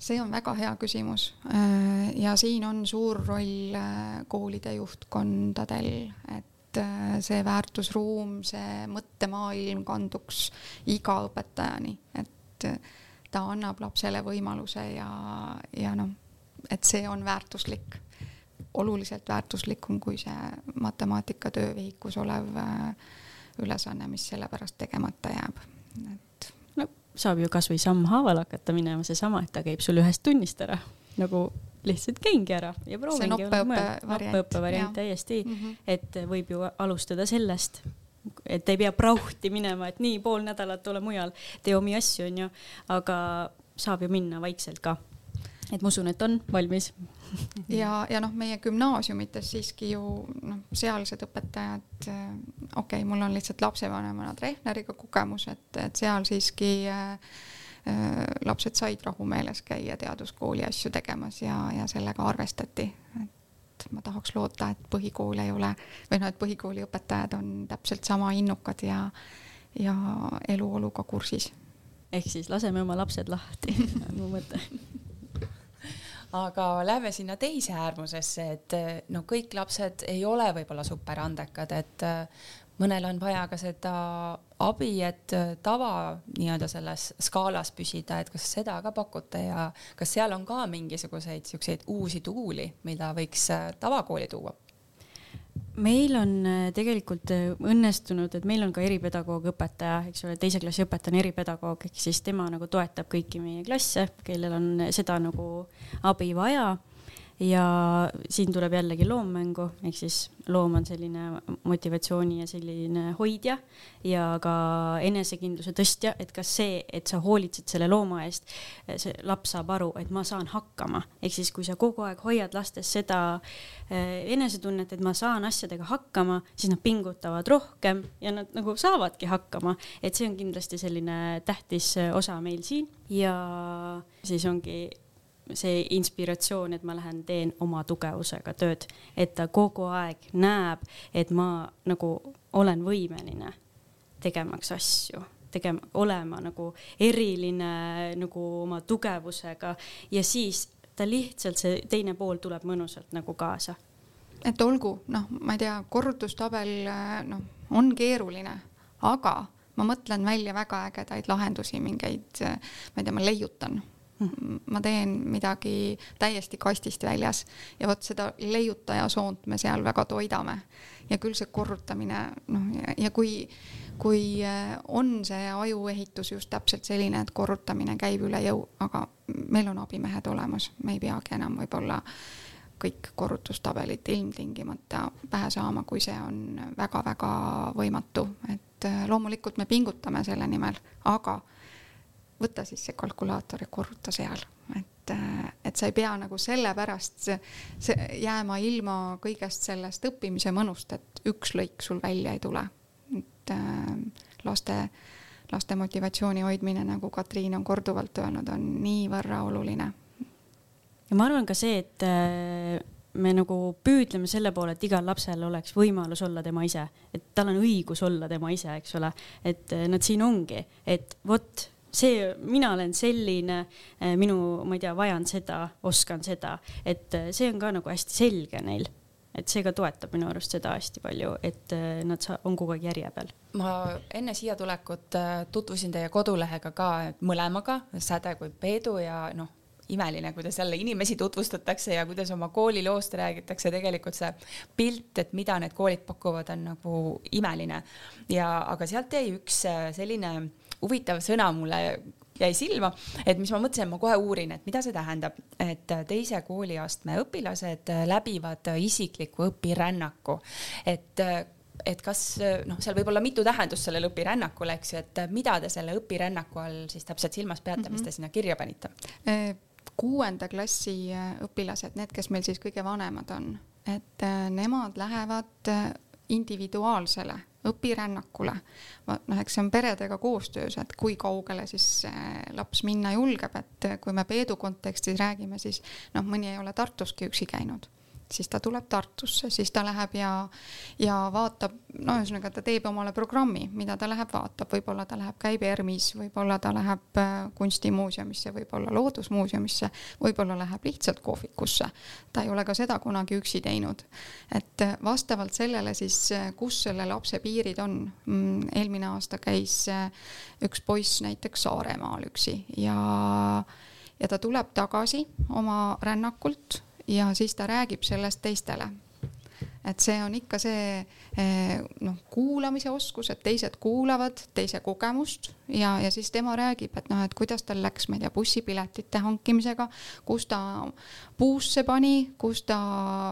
see on väga hea küsimus äh, ja siin on suur roll äh, koolide juhtkondadel, et see väärtusruum, see mõttemaailm kanduks iga õpetajani, et ta annab lapsele võimaluse ja, ja noh, et see on väärtuslik, oluliselt väärtuslikum kui see matemaatika töövihikus olev äh, ülesanne, mis selle pärast tegemata jääb, et. no saab ju kasvõi sammhaaval hakata minema seesama, et ta käib sul ühest tunnist ära nagu lihtsalt käingi ära ja proovingi. see noppeõppe variant täiesti mm, -hmm. et võib ju alustada sellest et ei pea prauhti minema, et nii pool nädalat ole mujal, tee omi asju, onju, aga saab ju minna vaikselt ka. et ma usun, et on valmis. Ja, ja noh, meie gümnaasiumites siiski ju noh, sealsed õpetajad, okei okay,, mul on lihtsalt lapsevanemana Treffneriga kogemus, et, et seal siiski äh, äh, lapsed said rahumeeles käia teaduskooli asju tegemas ja, ja sellega arvestati, et et ma tahaks loota, et põhikool ei ole või noh, et põhikooli õpetajad on täpselt sama innukad ja, ja eluoluga kursis. ehk siis laseme oma lapsed lahti mu mõte aga lähme sinna teise äärmusesse, et no kõik lapsed ei ole võib-olla superandekad, et mõnel on vaja ka seda abi, et tava nii-öelda selles skaalas püsida, et kas seda ka pakute ja kas seal on ka mingisuguseid siukseid uusi tuuli, mida võiks tavakooli tuua? meil on äh, tegelikult äh, õnnestunud, et meil on ka eripedagoog õpetaja, eks ole, teise klassi õpetaja on eripedagoog, ehk siis tema nagu toetab kõiki meie klasse, kellel on seda nagu abi vaja ja siin tuleb jällegi loommängu, ehk siis loom on selline motivatsiooni ja selline hoidja ja ka enesekindluse tõstja, et kas see, et sa hoolitsed selle looma eest, see laps saab aru, et ma saan hakkama, ehk siis kui sa kogu aeg hoiad lastes seda eh, enesetunnet, et ma saan asjadega hakkama, siis nad pingutavad rohkem ja nad nagu saavadki hakkama, et see on kindlasti selline tähtis osa meil siin. Ja siis ongi see inspiratsioon, et ma lähen teen oma tugevusega tööd, et ta kogu aeg näeb, et ma nagu olen võimeline tegemaks asju, tegema, olema nagu eriline nagu oma tugevusega ja siis ta lihtsalt, see teine pool tuleb mõnusalt nagu kaasa. et olgu, noh, ma ei tea, korrutustabel, noh, on keeruline, aga ma mõtlen välja väga ägedaid lahendusi, mingeid, ma ei tea, ma leiutan ma teen midagi täiesti kastist väljas ja vot seda leiutajasoont me seal väga toidame. ja küll see korrutamine, noh, ja kui, kui äh, on see ajuehitus just täpselt selline, et korrutamine käib üle jõu, aga meil on abimehed olemas, me ei peagi enam võib-olla kõik korrutustabelit ilmtingimata pähe saama, kui see on väga-väga võimatu, et äh, loomulikult me pingutame selle nimel, aga võta siis see kalkulaator ja korruta seal, et, et sa ei pea nagu sellepärast jääma ilma kõigest sellest õppimise mõnust, et üks lõik sul välja ei tule. et äh, laste, laste motivatsiooni hoidmine, nagu Katriin on korduvalt öelnud, on niivõrra oluline. ja ma arvan ka see, et äh, me nagu püüdleme selle poole, et igal lapsel oleks võimalus olla tema ise, et tal on õigus olla tema ise, eks ole, et äh, nad siin ongi, et vot see, mina olen selline, eh, minu, ma ei tea, vajan seda, oskan seda, et eh, see on ka nagu hästi selge neil et see ka toetab minu arust seda hästi palju, et eh, nad on kogu aeg järje peal. ma enne siia tulekut tutvusin teie kodulehega ka mõlemaga, Säde kui Peedu ja noh, imeline, kuidas jälle inimesi tutvustatakse ja kuidas oma kooliloost räägitakse, tegelikult see pilt, et mida need koolid pakuvad, on nagu imeline. ja, aga sealt jäi üks selline huvitav sõna mulle jäi silma, et mis ma mõtlesin, ma kohe uurin, et mida see tähendab, et teise kooliastme õpilased läbivad isikliku õpirännaku, et et kas noh, seal võib olla mitu tähendust sellel õpirännakul, eks ju, et mida te selle õpirännaku all siis täpselt silmas peate mm, -hmm. mis te sinna kirja panite? kuuenda klassi õpilased, need, kes meil siis kõige vanemad on, et nemad lähevad individuaalsele õpirännakule. noh, eks see on peredega koostöös, et kui kaugele siis laps minna julgeb, et kui me Peedu kontekstis räägime, siis noh, mõni ei ole Tartuski üksi käinud siis ta tuleb Tartusse, siis ta läheb ja, ja vaatab, no ühesõnaga ta teeb omale programmi, mida ta läheb, vaatab, võib-olla ta läheb, käib ERM-is, võib-olla ta läheb äh, kunstimuuseumisse, võib-olla loodusmuuseumisse, võib-olla läheb lihtsalt kohvikusse. ta ei ole ka seda kunagi üksi teinud. et äh, vastavalt sellele siis, äh, kus selle lapse piirid on. Mm, eelmine aasta käis üks poiss näiteks Saaremaal üksi ja ja ta tuleb tagasi oma rännakult ja siis ta räägib sellest teistele. et see on ikka see eh, noh, kuulamise oskus, et teised kuulavad teise kogemust ja, ja siis tema räägib, et noh, et kuidas tal läks, ma ei tea, bussipiletite hankimisega, kus ta puusse pani, kus ta,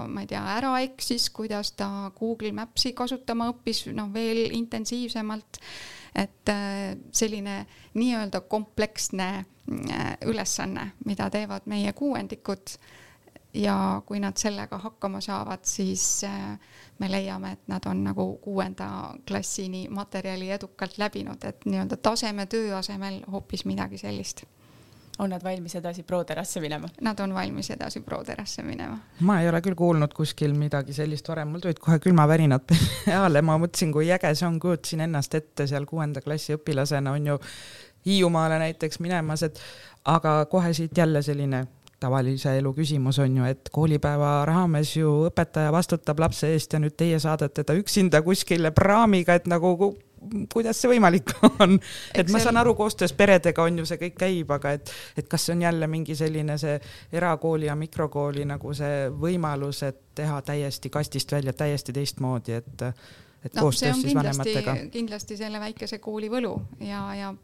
ma ei tea, ära eksis, kuidas ta Google Maps'i kasutama õppis, noh, veel intensiivsemalt et eh, selline nii-öelda kompleksne eh, ülesanne, mida teevad meie kuuendikud ja kui nad sellega hakkama saavad, siis äh, me leiame, et nad on nagu kuuenda klassini materjali edukalt läbinud, et nii-öelda tasemetöö asemel hoopis midagi sellist on nad valmis edasi Pro-terasse minema? Nad on valmis edasi Pro-terasse minema. ma ei ole küll kuulnud kuskil midagi sellist varem, mul tulid kohe külmavärinad peale, ma mõtlesin, kui äge see on, kujutasin ennast ette seal kuuenda klassi õpilasena on ju Hiiumaale näiteks minemas, et aga kohe siit jälle selline tavalise elu küsimus on ju, et koolipäeva raames ju õpetaja vastutab lapse eest ja nüüd teie saadate ta üksinda kuskile praamiga, et nagu kuidas see võimalik on, et ma saan aru, koostöös peredega on ju see kõik käib, aga et, et kas see on jälle mingi selline see erakooli ja mikrokooli nagu see võimalus, et teha täiesti kastist välja täiesti teistmoodi, et et no, koostöös siis vanematega. kindlasti selle väikese kooli võlu ja, ja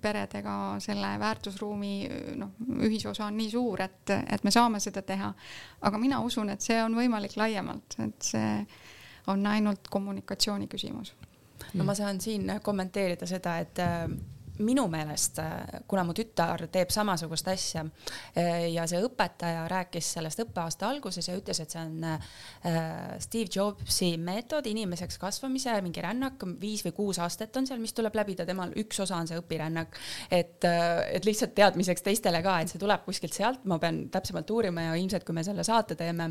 peredega selle väärtusruumi noh, ühisosa on nii suur, et, et me saame seda teha. aga mina usun, et see on võimalik laiemalt, et see on ainult kommunikatsiooni küsimus no ma saan siin kommenteerida seda, et äh, minu meelest, äh, kuna mu tütar teeb samasugust asja äh, ja see õpetaja rääkis sellest õppeaasta alguses ja ütles, et see on äh, Steve Jobsi meetod inimeseks kasvamise mingi rännak, viis või kuus aastat on seal, mis tuleb läbida, temal üks osa on see õpirännak. et, et lihtsalt teadmiseks teistele ka, et see tuleb kuskilt sealt, ma pean täpsemalt uurima ja ilmselt, kui me selle saate teeme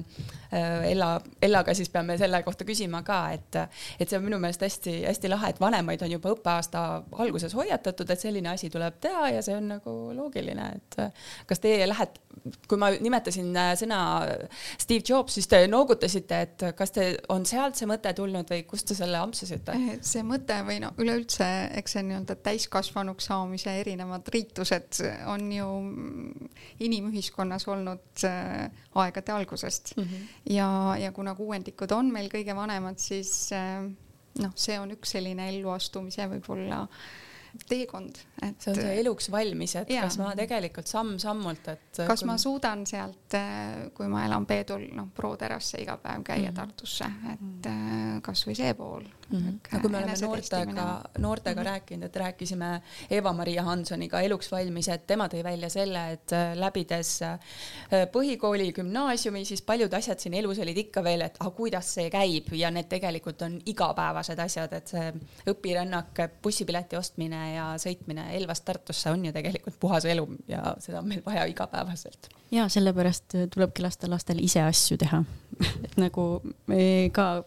Ella, Ellaga, siis peame selle kohta küsima ka, et, et see on minu meelest hästi-hästi lahe, et vanemaid on juba õppeaasta alguses hoiatatud, et selline asi tuleb teha ja see on nagu loogiline, et äh, kas teie lähete, kui ma nimetasin äh, sõna Steve Jobs, siis te noogutasite, et kas te, on sealt see mõte tulnud või kust te selle ampsasite? Eh, see mõte või no üleüldse, eks see nii-öelda täiskasvanuks saamise erinevad riitused on ju inimühiskonnas olnud äh, aegade algusest mm. -hmm. ja, ja kuna kuuendikud on meil kõige vanemad, siis noh, see on üks selline elluastumise võib-olla äh, teekond, et. see on see eluks valmis, et ja. kas ma tegelikult samm-sammult, et. kas kui... ma suudan sealt, kui ma elan Peedul, noh, Pro terasse iga päev käia mm -hmm. Tartusse, et mm -hmm. kasvõi see pool mm. -hmm. no kui me oleme noortega, noortega mm -hmm. rääkinud, et rääkisime Eva-Maria Hansoniga Eluks valmis, et tema tõi välja selle, et äh, läbides äh, põhikooli, gümnaasiumi, siis paljud asjad siin elus olid ikka veel, et ah, kuidas see käib ja need tegelikult on igapäevased asjad, et see õpirännak, bussipileti ostmine ja sõitmine Elvast Tartusse on ju tegelikult puhas elu ja seda on meil vaja igapäevaselt. ja sellepärast tulebki lasta lastel ise asju teha et nagu me ka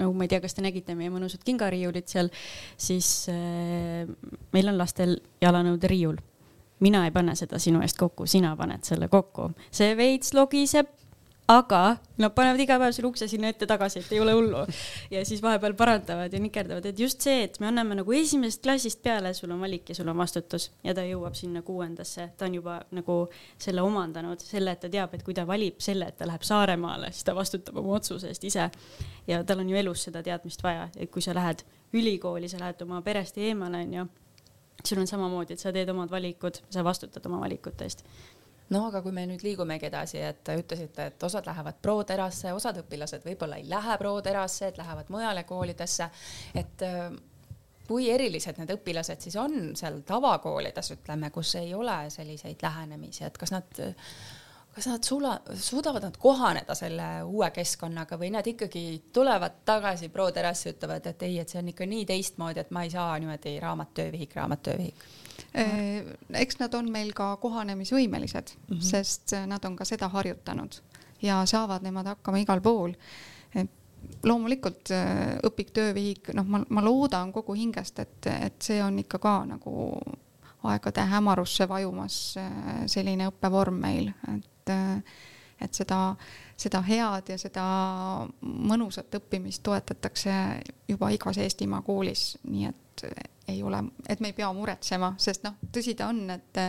nagu ma ei tea, kas te nägite meie mõnusat kingariiulit seal, siis äh, meil on lastel jalanõude riiul. mina ei pane seda sinu eest kokku, sina paned selle kokku, see veits logiseb aga nad panevad iga päev selle ukse sinna ette tagasi, et ei ole hullu. ja siis vahepeal parandavad ja nikerdavad, et just see, et me anname nagu esimesest klassist peale, sul on valik ja sul on vastutus ja ta jõuab sinna kuuendasse, ta on juba nagu selle omandanud, selle, et ta teab, et kui ta valib selle, et ta läheb Saaremaale, siis ta vastutab oma otsuse eest ise. ja tal on ju elus seda teadmist vaja, et kui sa lähed ülikooli, sa lähed oma perest eemale, onju sul on samamoodi, et sa teed omad valikud, sa vastutad oma valikute eest no aga kui me nüüd liigumegi edasi, et ütlesite, et osad lähevad pro-terasse, osad õpilased võib-olla ei lähe pro-terasse, et lähevad mujale koolidesse, et äh, kui erilised need õpilased siis on seal tavakoolides, ütleme, kus ei ole selliseid lähenemisi, et kas nad kas nad sula, suudavad nad kohaneda selle uue keskkonnaga või nad ikkagi tulevad tagasi pro-terassi, ütlevad, et ei, et see on ikka nii teistmoodi, et ma ei saa niimoodi raamat, töövihik, raamat, töövihik Äh, eks nad on meil ka kohanemisvõimelised mm, -hmm. sest nad on ka seda harjutanud ja saavad nemad hakkama igal pool. loomulikult äh, õpik, töövihik, noh, ma, ma loodan kogu hingest, et, et see on ikka ka nagu aegade hämarusse vajumas äh, selline õppevorm meil, et, et seda, seda head ja seda mõnusat õppimist toetatakse juba igas Eestimaa koolis, nii et ei ole, et me ei pea muretsema, sest noh, tõsi ta on, et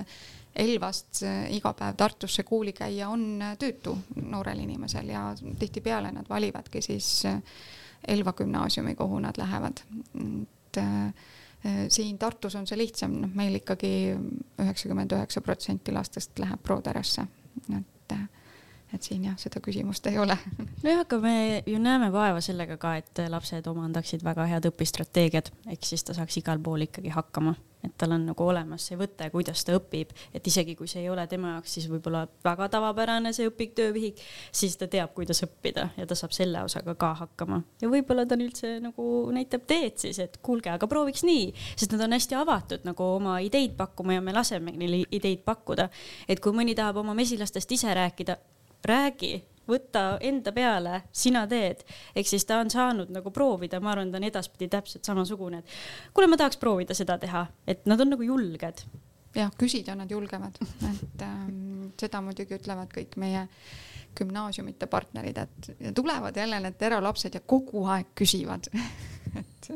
Elvast iga päev Tartusse kooli käia on tüütu noorel inimesel ja tihtipeale nad valivadki siis Elva gümnaasiumi, kuhu nad lähevad. et siin Tartus on see lihtsam, noh, meil ikkagi üheksakümmend üheksa protsenti lastest läheb Pro-terasse, et et siin jah, seda küsimust ei ole. nojah, aga me ju näeme vaeva sellega ka, et lapsed omandaksid väga head õpistrateegiad, ehk siis ta saaks igal pool ikkagi hakkama, et tal on nagu olemas see võte, kuidas ta õpib, et isegi kui see ei ole tema jaoks siis võib-olla väga tavapärane see õpik, töövihik, siis ta teab, kuidas õppida ja ta saab selle osaga ka hakkama ja võib-olla ta üldse nagu näitab teed siis, et kuulge, aga prooviks nii, sest nad on hästi avatud nagu oma ideid pakkuma ja me laseme neil ideid pakkuda. et kui mõni tahab oma mesilastest ise rääkida, räägi, võta enda peale, sina teed. ehk siis ta on saanud nagu proovida, ma arvan, ta on edaspidi täpselt samasugune, et kuule, ma tahaks proovida seda teha, et nad on nagu julged jah, küsida nad julgevad, et ähm, seda muidugi ütlevad kõik meie gümnaasiumite partnerid, et tulevad jälle need teralapsed ja kogu aeg küsivad et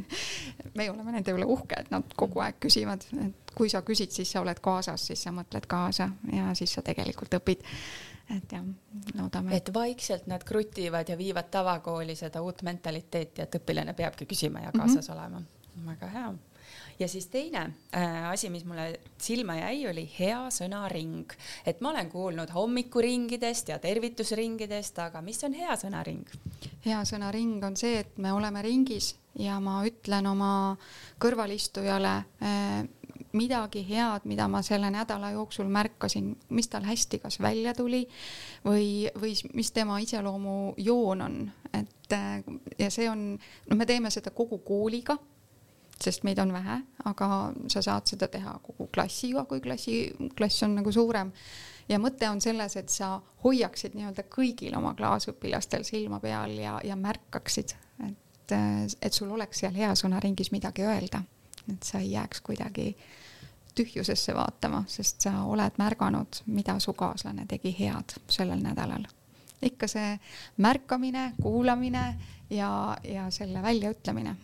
me oleme nende üle uhke, et nad kogu aeg küsivad, et kui sa küsid, siis sa oled kaasas, siis sa mõtled kaasa ja siis sa tegelikult õpid. Et jah, loodame. et vaikselt nad krutivad ja viivad tavakooli seda uut mentaliteeti, et õpilane peabki küsima ja kaasas mm -hmm. olema. väga hea ja siis teine äh, asi, mis mulle silma jäi, oli hea sõnaring, et ma olen kuulnud hommikuringidest ja tervitusringidest, aga mis on hea sõnaring? hea sõnaring on see, et me oleme ringis ja ma ütlen oma kõrvalistujale äh, midagi head, mida ma selle nädala jooksul märkasin, mis tal hästi kas välja tuli või, või mis tema iseloomujoon on, et äh, ja see on, no me teeme seda kogu kooliga sest meid on vähe, aga sa saad seda teha kogu klassiga, kui klassi, klass on nagu suurem. ja mõte on selles, et sa hoiaksid nii-öelda kõigil oma klaasõpilastel silma peal ja, ja märkaksid, et, et sul oleks seal hea sõnaringis midagi öelda, et sa ei jääks kuidagi tühjusesse vaatama, sest sa oled märganud, mida su kaaslane tegi head sellel nädalal. ikka see märkamine, kuulamine ja, ja selle väljaütlemine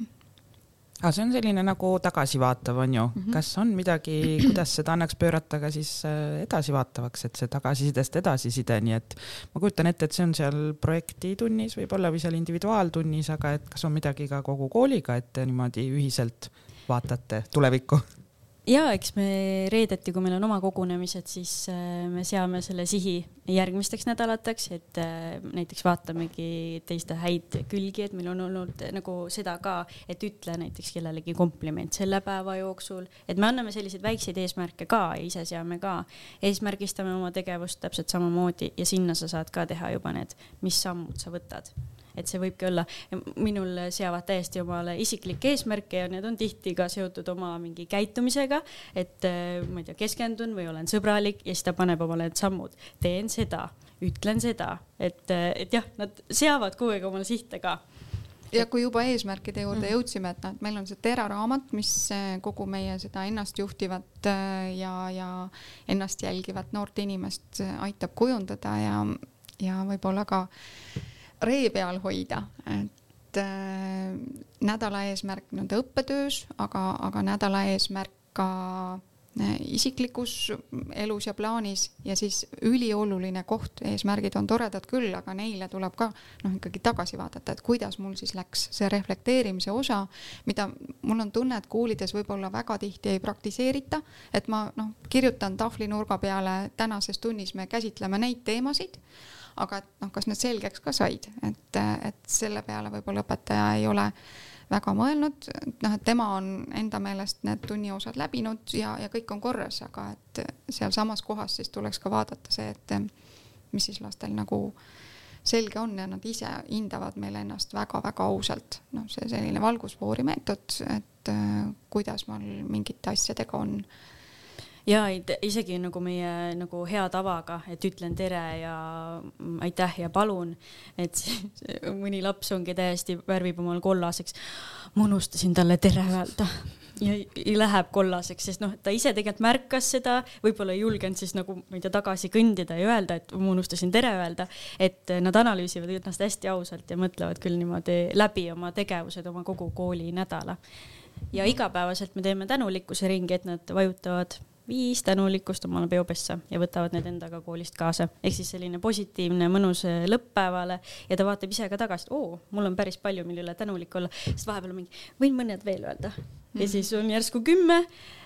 aga see on selline nagu tagasivaatav, on ju mm, -hmm. kas on midagi, kuidas seda annaks pöörata ka siis äh, edasivaatavaks, et see tagasisidest edasiside, nii et ma kujutan ette, et see on seal projektitunnis võib-olla või seal individuaaltunnis, aga et kas on midagi ka kogu kooliga, et te niimoodi ühiselt vaatate tulevikku? ja eks me reedeti, kui meil on oma kogunemised, siis äh, me seame selle sihi järgmisteks nädalateks, et äh, näiteks vaatamegi teiste häid külgi, et meil on olnud nagu seda ka, et ütle näiteks kellelegi kompliment selle päeva jooksul, et me anname selliseid väikseid eesmärke ka ise seame ka, eesmärgistame oma tegevust täpselt samamoodi ja sinna sa saad ka teha juba need, mis sammud sa võtad et see võibki olla, minul seavad täiesti omale isiklikke eesmärke ja need on tihti ka seotud oma mingi käitumisega, et äh, ma ei tea, keskendun või olen sõbralik ja siis ta paneb omale need sammud, teen seda, ütlen seda, et, äh, et jah, nad seavad kogu aeg omale sihte ka. Ja kui juba eesmärkide juurde mm. jõudsime, et noh, et meil on see Tera raamat, mis äh, kogu meie seda ennastjuhtivat ja, ja ennast jälgivat noort inimest aitab kujundada ja, ja võib-olla ka ree peal hoida, et äh, nädala eesmärk nii-öelda õppetöös, aga, aga nädala eesmärk ka äh, isiklikus elus ja plaanis. Ja siis ülioluline koht, eesmärgid on toredad küll, aga neile tuleb ka noh, ikkagi tagasi vaadata, et kuidas mul siis läks see reflekteerimise osa, mida mul on tunne, et koolides võib-olla väga tihti ei praktiseerita, et ma noh, kirjutan tahvlinurga peale tänases tunnis me käsitleme neid teemasid aga et noh, kas need selgeks ka said, et, et selle peale võib-olla õpetaja ei ole väga mõelnud, noh, et tema on enda meelest need tunniosad läbinud ja, ja kõik on korras, aga et sealsamas kohas siis tuleks ka vaadata see, et mis siis lastel nagu selge on ja nad ise hindavad meile ennast väga-väga ausalt. noh, see selline valgusfoori meetod, et äh, kuidas mul mingite asjadega on ja isegi nagu meie nagu hea tavaga, et ütlen tere ja aitäh ja palun, et mõni laps ongi täiesti värvib omal kollaseks. ma unustasin talle tere öelda ja läheb kollaseks, sest noh, ta ise tegelikult märkas seda, võib-olla ei julgenud siis nagu, ma ei tea, tagasi kõndida ja öelda, et ma unustasin tere öelda. et nad analüüsivad ennast hästi ausalt ja mõtlevad küll niimoodi läbi oma tegevused, oma kogu koolinädala. ja igapäevaselt me teeme tänulikkuse ringi, et nad vajutavad viis tänulikkust omale peopessa ja võtavad need endaga koolist kaasa. ehk siis selline positiivne, mõnus äh, lõpppäevale ja ta vaatab ise ka tagasi, et oo, mul on päris palju, mille üle tänulik olla, sest vahepeal on mingi, võin mõned veel öelda. Ja siis on järsku kümme,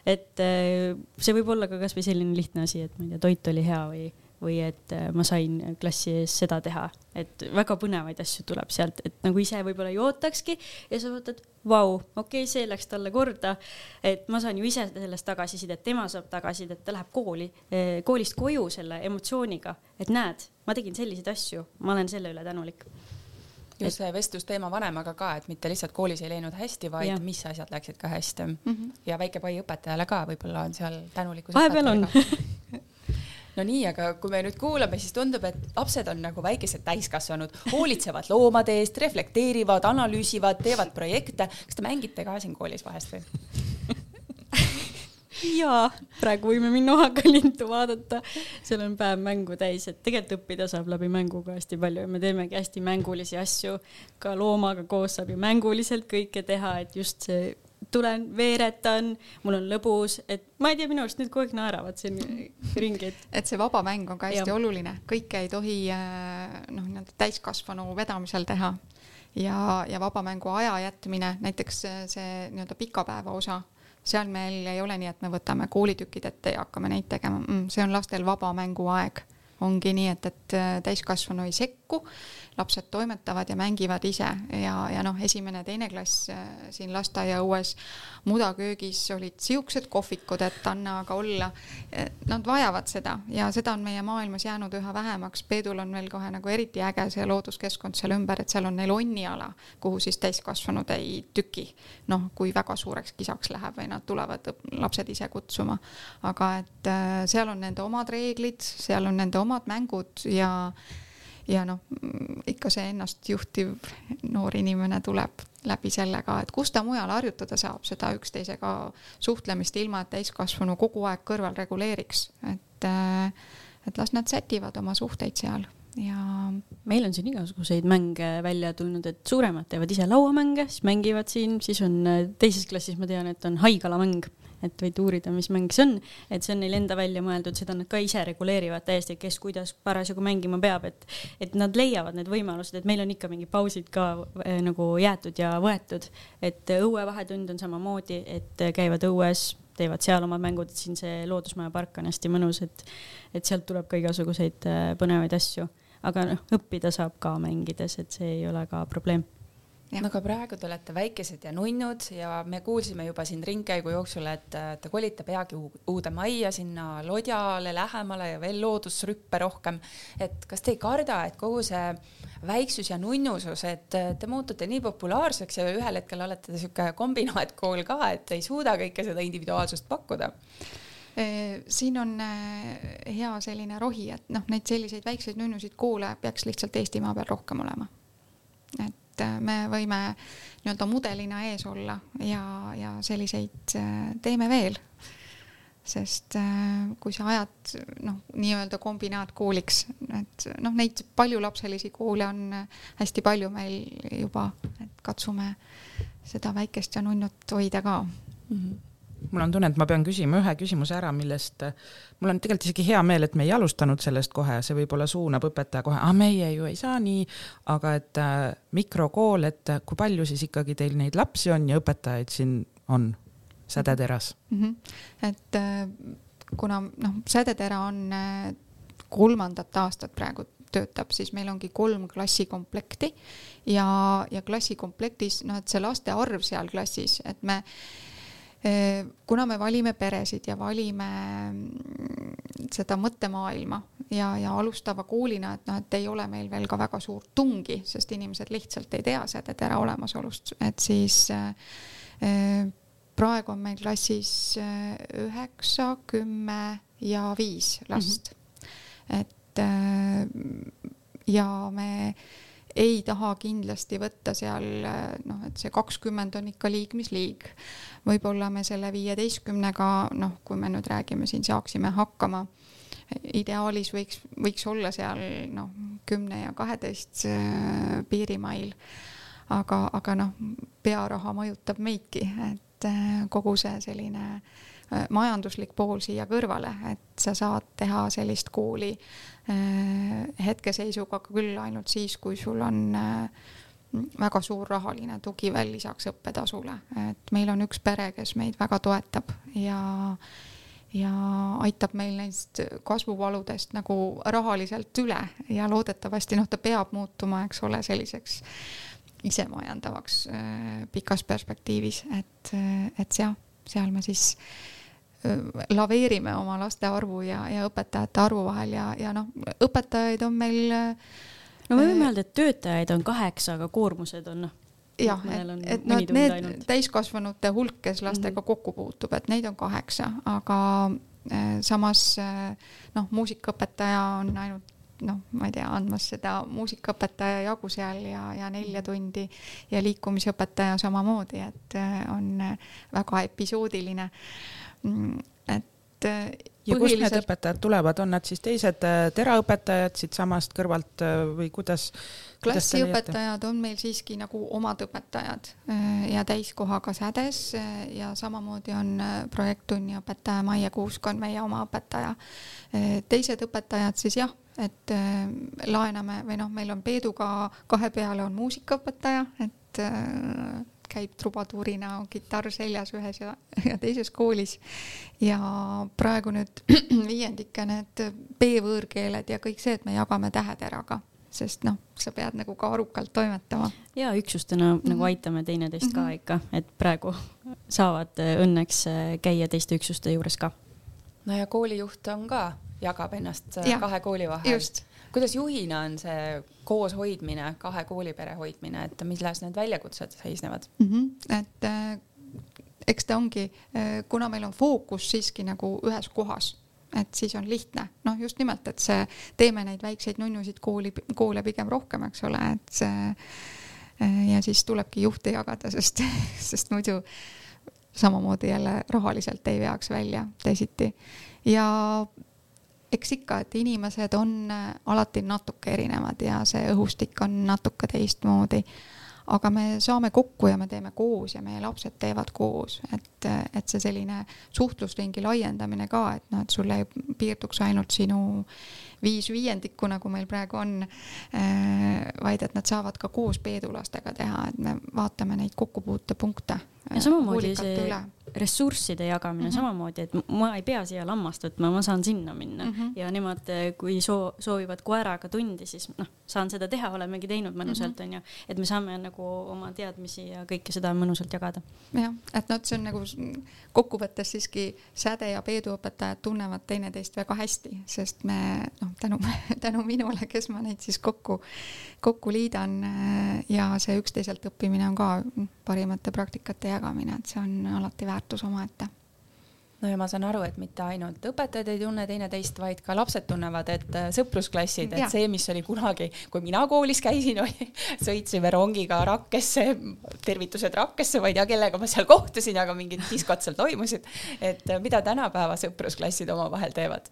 et äh, see võib olla ka kasvõi selline lihtne asi, et ma ei tea, toit oli hea või või et äh, ma sain klassi ees seda teha, et väga põnevaid asju tuleb sealt, et nagu ise võib-olla ei ootakski ja sa vaatad, vau, okei okay,, see läks talle korda. et ma saan ju ise sellest tagasisidet, tema saab tagasisidet, ta läheb kooli, eh, koolist koju selle emotsiooniga, et näed, ma tegin selliseid asju, ma olen selle üle tänulik just see vestlusteema vanemaga ka, et mitte lihtsalt koolis ei läinud hästi, vaid ja. mis asjad läksid ka hästi mm. -hmm. ja väike pai õpetajale ka võib-olla on seal tänulikkus. vahepeal on no nii, aga kui me nüüd kuulame, siis tundub, et lapsed on nagu väikesed täiskasvanud, hoolitsevad loomade eest, reflekteerivad, analüüsivad, teevad projekte. kas te mängite ka siin koolis vahest või jaa, praegu võime minna Oaga lintu vaadata, seal on päev mängu täis, et tegelikult õppida saab läbi mängu ka hästi palju ja me teemegi hästi mängulisi asju. ka loomaga koos saab ju mänguliselt kõike teha, et just see tulen, veeretan, mul on lõbus, et ma ei tea, minu arust nüüd kogu aeg naeravad siin ringi, et. et see vaba mäng on ka hästi ja. oluline, kõike ei tohi äh, noh, nii-öelda täiskasvanu vedamisel teha. ja, ja vaba mängu aja jätmine, näiteks see nii-öelda pikapäeva osa seal meil ei ole nii, et me võtame koolitükid ette ja hakkame neid tegema mm,, see on lastel vaba mänguaeg. ongi nii, et, et äh, täiskasvanu ei sekku lapsed toimetavad ja mängivad ise ja, ja noh, esimene-teine klass äh, siin lasteaiaõues mudaköögis olid siuksed kohvikud, et anna aga olla. Nad vajavad seda ja seda on meie maailmas jäänud üha vähemaks. Peedul on veel kohe nagu eriti äge see looduskeskkond seal ümber, et seal on neil onniala, kuhu siis täiskasvanud ei tüki. noh, kui väga suureks kisaks läheb või nad tulevad lapsed ise kutsuma. aga et äh, seal on nende omad reeglid, seal on nende omad mängud ja ja noh, ikka see ennast juhtiv noor inimene tuleb läbi selle ka, et kus ta mujal harjutada saab seda üksteisega suhtlemist, ilma et täiskasvanu kogu aeg kõrval reguleeriks, et, et las nad sätivad oma suhteid seal ja. meil on siin igasuguseid mänge välja tulnud, et suuremad teevad ise lauamänge, siis mängivad siin, siis on teises klassis ma tean, et on haigalamäng et võid uurida, mis mäng see on, et see on neil enda välja mõeldud, seda nad ka ise reguleerivad täiesti, kes kuidas parasjagu mängima peab, et, et nad leiavad need võimalused, et meil on ikka mingid pausid ka äh, nagu jäetud ja võetud, et õuevahetund on samamoodi, et käivad õues teevad seal omad mängud, siin see loodusmaja park on hästi mõnus, et, et sealt tuleb ka igasuguseid äh, põnevaid asju. aga noh, õppida saab ka mängides, et see ei ole ka probleem no aga praegu te olete väikesed ja nunnud ja me kuulsime juba siin ringkäigu jooksul, et te kolite peagi uude majja sinna Lodjale lähemale ja veel loodusrüppe rohkem. et kas te ei karda, et kogu see väiksus ja nunnusus, et te muutute nii populaarseks ja ühel hetkel olete te sihuke kombinaatkool ka, et ei suuda kõike seda individuaalsust pakkuda? siin on hea selline rohi, et noh, neid selliseid väikseid nunnusid koole peaks lihtsalt Eestimaa peal rohkem olema. et et äh, me võime nii-öelda mudelina ees olla ja, ja selliseid äh, teeme veel. sest äh, kui sa ajad noh, nii-öelda kombinaatkooliks, et noh, neid paljulapselisi koole on hästi palju meil juba, et katsume seda väikest ja nunnut hoida ka mm. -hmm mul on tunne, et ma pean küsima ühe küsimuse ära, millest mul on tegelikult isegi hea meel, et me ei alustanud sellest kohe, see võib-olla suunab õpetaja kohe, ah meie ju ei saa nii, aga et äh, mikrokool, et äh, kui palju siis ikkagi teil neid lapsi on ja õpetajaid siin on Sädeteras mm? -hmm. et äh, kuna noh, Sädetera on äh, kolmandat aastat praegu töötab, siis meil ongi kolm klassikomplekti ja, ja klassikomplektis noh, et see laste arv seal klassis, et me kuna me valime peresid ja valime mm, seda mõttemaailma ja, ja alustava koolina, et noh, et ei ole meil veel ka väga suurt tungi, sest inimesed lihtsalt ei tea sädetera olemasolust, et siis äh, praegu on meil klassis üheksa, kümme ja viis last mm. -hmm. et äh, ja me ei taha kindlasti võtta seal noh, et see kakskümmend on ikka liig mis liig. võib-olla me selle viieteistkümnega, noh, kui me nüüd räägime siin, saaksime hakkama. ideaalis võiks, võiks olla seal noh, kümne ja kaheteist äh, piirimail. aga, aga noh, pearaha mõjutab meidki, et äh, kogu see selline äh, majanduslik pool siia kõrvale, et sa saad teha sellist kooli Äh, hetkeseisuga küll ainult siis, kui sul on äh, väga suur rahaline tugi veel lisaks õppetasule, et meil on üks pere, kes meid väga toetab ja ja aitab meil neist kasvuvaludest nagu rahaliselt üle ja loodetavasti noh, ta peab muutuma, eks ole, selliseks isemajandavaks äh, pikas perspektiivis, et, et jah, seal me siis äh, laveerime oma laste arvu ja, ja õpetajate arvu vahel ja, ja noh, õpetajaid on meil. no me võime öelda, et töötajaid on kaheksa, aga koormused on noh. jah, et, et noh, et need ainult. täiskasvanute hulk, kes lastega mm -hmm. kokku puutub, et neid on kaheksa, aga äh, samas äh, noh, muusikaõpetaja on ainult noh, ma ei tea, andmas seda muusikaõpetaja jagu seal ja, ja nelja tundi ja liikumisõpetaja samamoodi, et äh, on väga episoodiline. Mm, et ja põhiliselt... kust need õpetajad tulevad, on nad siis teised teraõpetajad siitsamast kõrvalt või kuidas? klassiõpetajad on meil siiski nagu omad õpetajad ja täiskohaga sädes ja samamoodi on projekttunni õpetaja Maie Kuusk on meie oma õpetaja. teised õpetajad siis jah, et laename või noh, meil on Peeduga kahe peale on muusikaõpetaja, et käib trubatuurina kitarr seljas ühes ja, ja teises koolis. ja praegu nüüd viiendike need B-võõrkeeled ja kõik see, et me jagame täheteraga, sest noh, sa pead nagu ka arukalt toimetama. ja üksustena mm -hmm. nagu aitame teineteist mm -hmm. ka mhm. ikka, et praegu saavad õnneks käia teiste üksuste juures ka. no ja koolijuht on ka, jagab ennast ja, kahe kooli vahel. just kuidas juhina on see kooshoidmine, kahe koolipere hoidmine, et milles need väljakutsed seisnevad mm? -hmm. et äh, eks ta ongi äh,, kuna meil on fookus siiski nagu ühes kohas, et siis on lihtne, noh, just nimelt, et see, teeme neid väikseid nunnusid kooli, koole pigem rohkem, eks ole, et see äh, ja siis tulebki juhte jagada, sest, sest muidu samamoodi jälle rahaliselt ei veaks välja teisiti. ja eks ikka, et inimesed on äh, alati natuke erinevad ja see õhustik on natuke teistmoodi. aga me saame kokku ja me teeme koos ja meie lapsed teevad koos, et, et see selline suhtlusringi laiendamine ka, et noh, et sul ei piirduks ainult sinu viis viiendikku, nagu meil praegu on, äh, vaid et nad saavad ka koos peedulastega teha, et me vaatame neid kokkupuutepunkte. ja samamoodi see üle ressursside jagamine mm -hmm. samamoodi, et ma ei pea siia lammast võtma, ma saan sinna minna mm -hmm. ja nemad, kui soo-, soovivad koeraga tundi, siis noh, saan seda teha, olemegi teinud mõnusalt mm, -hmm., et me saame nagu oma teadmisi ja kõike seda mõnusalt jagada. jah, et noh, see on nagu kokkuvõttes siiski säde ja peeduõpetajad tunnevad teineteist väga hästi, sest me noh, tänu, tänu minule, kes ma neid siis kokku, kokku liidan ja see üksteiselt õppimine on ka parimate praktikate jagamine, et see on alati väärtus omaette no ja ma saan aru, et mitte ainult õpetajad ei tunne teineteist, vaid ka lapsed tunnevad, et äh, sõprusklassid, et see, mis oli kunagi, kui mina koolis käisin, sõitsime rongiga Rakkesse, tervitused Rakkesse, ma ei tea, kellega ma seal kohtusin, aga mingid diskod seal toimusid. et äh, mida tänapäeva sõprusklassid omavahel teevad?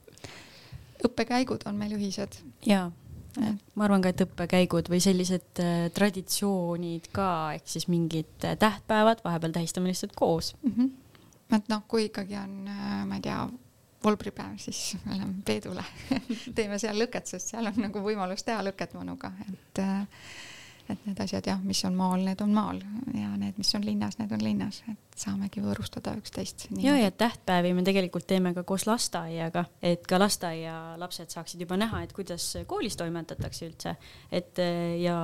õppekäigud on meil ühised. jaa ma arvan ka, et õppekäigud või sellised äh, traditsioonid ka, ehk siis mingid äh, tähtpäevad, vahepeal tähistame lihtsalt koos mm. -hmm. Et noh, kui ikkagi on äh,, ma ei tea, volbripäev, siis me läheme Peedule teeme seal lõket, sest seal on nagu võimalus teha lõket mõnuga, et äh, et need asjad jah, mis on maal, need on maal ja need, mis on linnas, need on linnas, et saamegi võõrustada üksteist. ja, ja tähtpäevi me tegelikult teeme ka koos lasteaiaga, et ka lasteaialapsed saaksid juba näha, et kuidas koolis toimetatakse üldse, et ja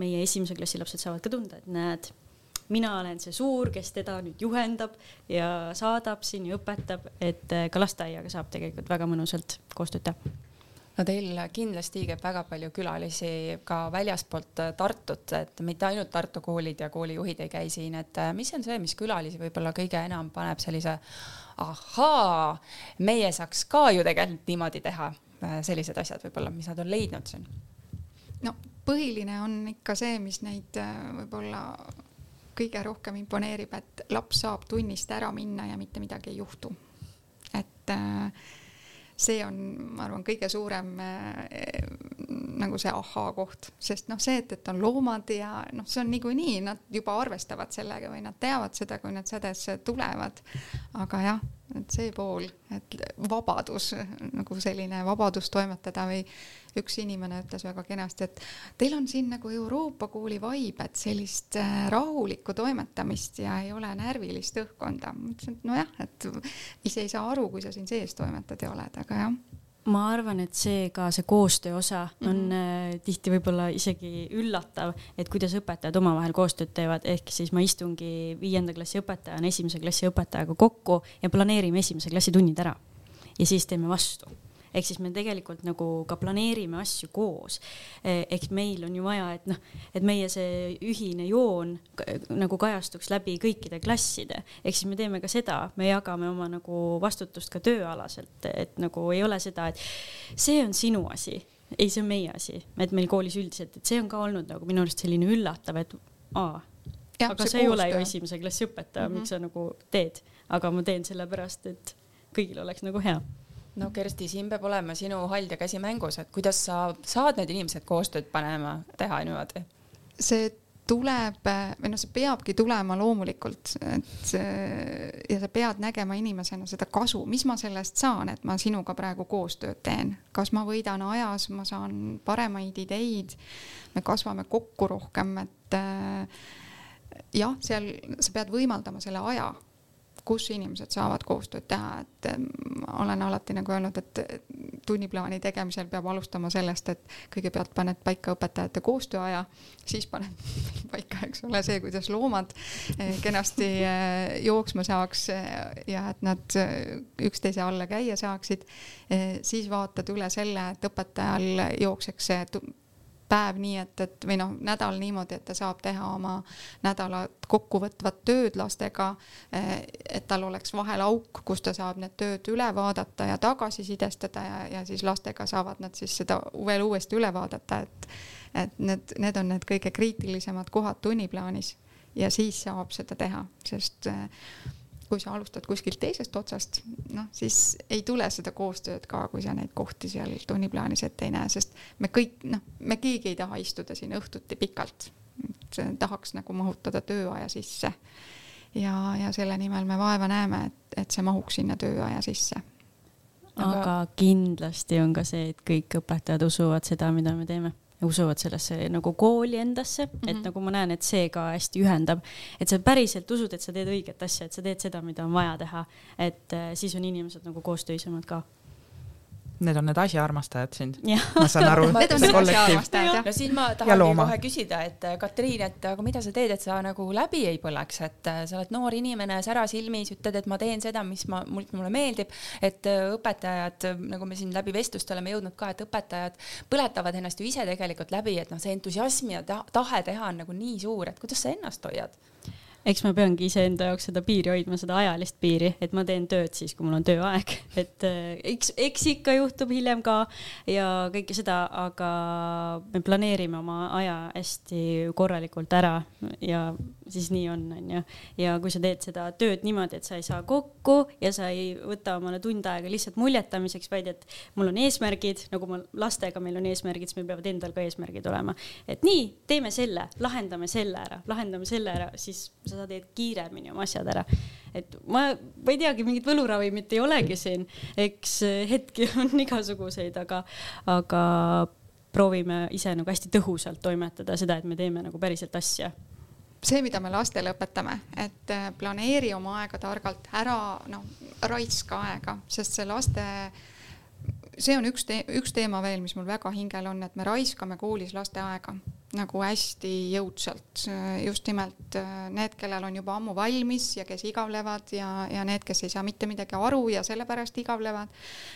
meie esimese klassi lapsed saavad ka tunda, et näed, mina olen see suur, kes teda nüüd juhendab ja saadab siin ja õpetab, et ka lasteaiaga saab tegelikult väga mõnusalt koostööd teha no teil kindlasti käib väga palju külalisi ka väljaspoolt Tartut, et mitte ainult Tartu koolid ja koolijuhid ei käi siin, et äh, mis on see, mis külalisi võib-olla kõige enam paneb sellise ahaa, meie saaks ka ju tegelikult niimoodi teha, äh, sellised asjad võib-olla, mis nad on leidnud siin? no põhiline on ikka see, mis neid äh, võib-olla kõige rohkem imponeerib, et laps saab tunnist ära minna ja mitte midagi ei juhtu. et äh, see on, ma arvan, kõige suurem äh, nagu see ahaa-koht, sest noh, see, et, et on loomad ja noh, see on niikuinii, nad juba arvestavad sellega või nad teavad seda, kui nad sädesse tulevad. aga jah, et see pool, et vabadus nagu selline vabadus toimetada või üks inimene ütles väga kenasti, et teil on siin nagu Euroopa kooli vibe, et sellist äh, rahulikku toimetamist ja ei ole närvilist õhkkonda. ma ütlesin, et nojah, et ise ei saa aru, kui sa siin sees toimetad ja oled, aga jah ma arvan, et see ka see koostöö osa on mm -hmm. tihti võib-olla isegi üllatav, et kuidas õpetajad omavahel koostööd teevad, ehk siis ma istungi viienda klassi õpetajana esimese klassi õpetajaga kokku ja planeerime esimese klassi tunnid ära. Ja siis teeme vastu ehk siis me tegelikult nagu ka planeerime asju koos. Eh, ehk meil on ju vaja, et noh, et meie see ühine joon nagu kajastuks läbi kõikide klasside, ehk siis me teeme ka seda, me jagame oma nagu vastutust ka tööalaselt, et nagu ei ole seda, et see on sinu asi ei, see on meie asi, et meil koolis üldiselt, et see on ka olnud nagu minu arust selline üllatav, et aa, aga sa ei ole ju esimese klassi õpetaja mm, -hmm. miks sa nagu teed, aga ma teen sellepärast, et kõigil oleks nagu hea no Kersti, siin peab olema sinu hall ja käsi mängus, et kuidas sa saad need inimesed koostööd panema, teha niimoodi? see tuleb või noh, see peabki tulema loomulikult, et ja sa pead nägema inimesena seda kasu, mis ma sellest saan, et ma sinuga praegu koostööd teen, kas ma võidan ajas, ma saan paremaid ideid, me kasvame kokku rohkem, et jah, seal sa pead võimaldama selle aja kus inimesed saavad koostööd teha, et olen alati nagu öelnud, et tunniplaani tegemisel peab alustama sellest, et kõigepealt paned paika õpetajate koostööaja, siis paned paika, eks ole, see, kuidas loomad eh, kenasti eh, jooksma saaks eh, ja et nad üksteise alla käia saaksid. siis vaatad üle selle, et õpetajal jookseks see päev nii, et, et või noh, nädal niimoodi, et ta saab teha oma nädalat kokkuvõtvat tööd lastega. Eh, et tal oleks vahel auk, kus ta saab need tööd üle vaadata ja tagasisidestada ja, ja siis lastega saavad nad siis seda veel uuesti üle vaadata, et, et need, need on need kõige kriitilisemad kohad tunniplaanis ja siis saab seda teha, sest äh, kui sa alustad kuskilt teisest otsast, noh, siis ei tule seda koostööd ka, kui sa neid kohti seal tunniplaanis ette ei näe, sest me kõik, noh, me keegi ei taha istuda siin õhtuti pikalt. tahaks nagu mahutada tööaja sisse. ja, ja selle nimel me vaeva näeme, et, et see mahuks sinna tööaja sisse. aga kindlasti on ka see, et kõik õpetajad usuvad seda, mida me teeme usuvad sellesse nagu kooli endasse mm, -hmm. et mhm. nagu ma näen, et see ka hästi ühendab, et sa päriselt usud, et sa teed õiget asja, et sa teed seda, mida on vaja teha, et äh, siis on inimesed nagu koostöisemad ka Need on need asjaarmastajad sind. ma saan aru see kollektiiv. no siis ma tahangi kohe küsida, et äh, Katriin, et aga mida sa teed, et sa nagu läbi ei põleks, et äh, sa oled noor inimene, sära silmis, ütled, et ma teen seda, mis ma, mulle meeldib. et äh, õpetajad, nagu me siin läbi vestluste oleme jõudnud ka, et õpetajad põletavad ennast ju ise tegelikult läbi, et noh, see entusiasm ja tahe teha on nagu nii suur, et kuidas sa ennast hoiad? Eks ma peangi iseenda jaoks seda piiri hoidma, seda ajalist piiri, et ma teen tööd siis, kui mul on tööaeg, et äh, eks, eks ikka juhtub hiljem ka ja kõike seda, aga me planeerime oma aja hästi korralikult ära ja siis nii on, onju. ja kui sa teed seda tööd niimoodi, et sa ei saa kokku ja sa ei võta omale tund aega lihtsalt muljetamiseks, vaid et mul on eesmärgid, nagu ma lastega, meil on eesmärgid, siis meil peavad endal ka eesmärgid olema. et nii, teeme selle, lahendame selle ära, lahendame selle ära, siis sa teed kiiremini oma asjad ära. et ma, ma ei teagi, mingit võluravimit ei olegi siin, eks hetki on igasuguseid, aga, aga proovime ise nagu hästi tõhusalt toimetada seda, et me teeme nagu päriselt asja. See, mida me lastele õpetame, et äh, planeeri oma aega targalt, ära noh, raiska aega, sest see laste, see on üks te,, üks teema veel, mis mul väga hingel on, et me raiskame koolis laste aega nagu hästi jõudsalt. just nimelt äh, need, kellel on juba ammu valmis ja kes igavlevad ja, ja need, kes ei saa mitte midagi aru ja sellepärast igavlevad.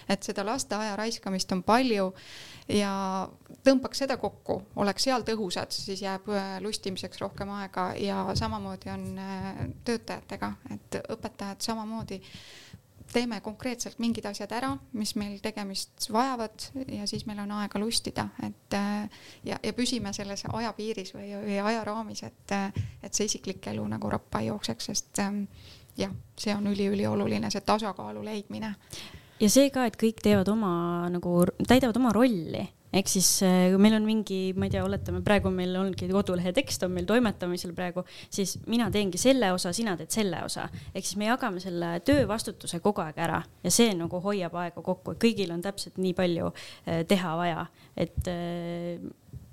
et seda laste aja raiskamist on palju ja tõmbaks seda kokku, oleks seal tõhusad, siis jääb äh, lustimiseks rohkem aega ja samamoodi on äh, töötajatega, et õpetajad samamoodi teeme konkreetselt mingid asjad ära, mis meil tegemist vajavad ja siis meil on aega lustida, et äh, ja, ja püsime selles ajapiiris või, või ajaraamis, et, et see isiklik elu nagu rappa ei jookseks, sest ähm, jah, see on üliülioluline, see tasakaalu leidmine. ja see ka, et kõik teevad oma nagu, täidavad oma rolli ehk siis äh, kui meil on mingi, ma ei tea, oletame praegu meil ongi kodulehe tekst on meil toimetamisel praegu, siis mina teengi selle osa, sina teed selle osa. ehk siis me jagame selle töövastutuse kogu aeg ära ja see nagu hoiab aega kokku, kõigil on täpselt nii palju äh, teha vaja, et äh,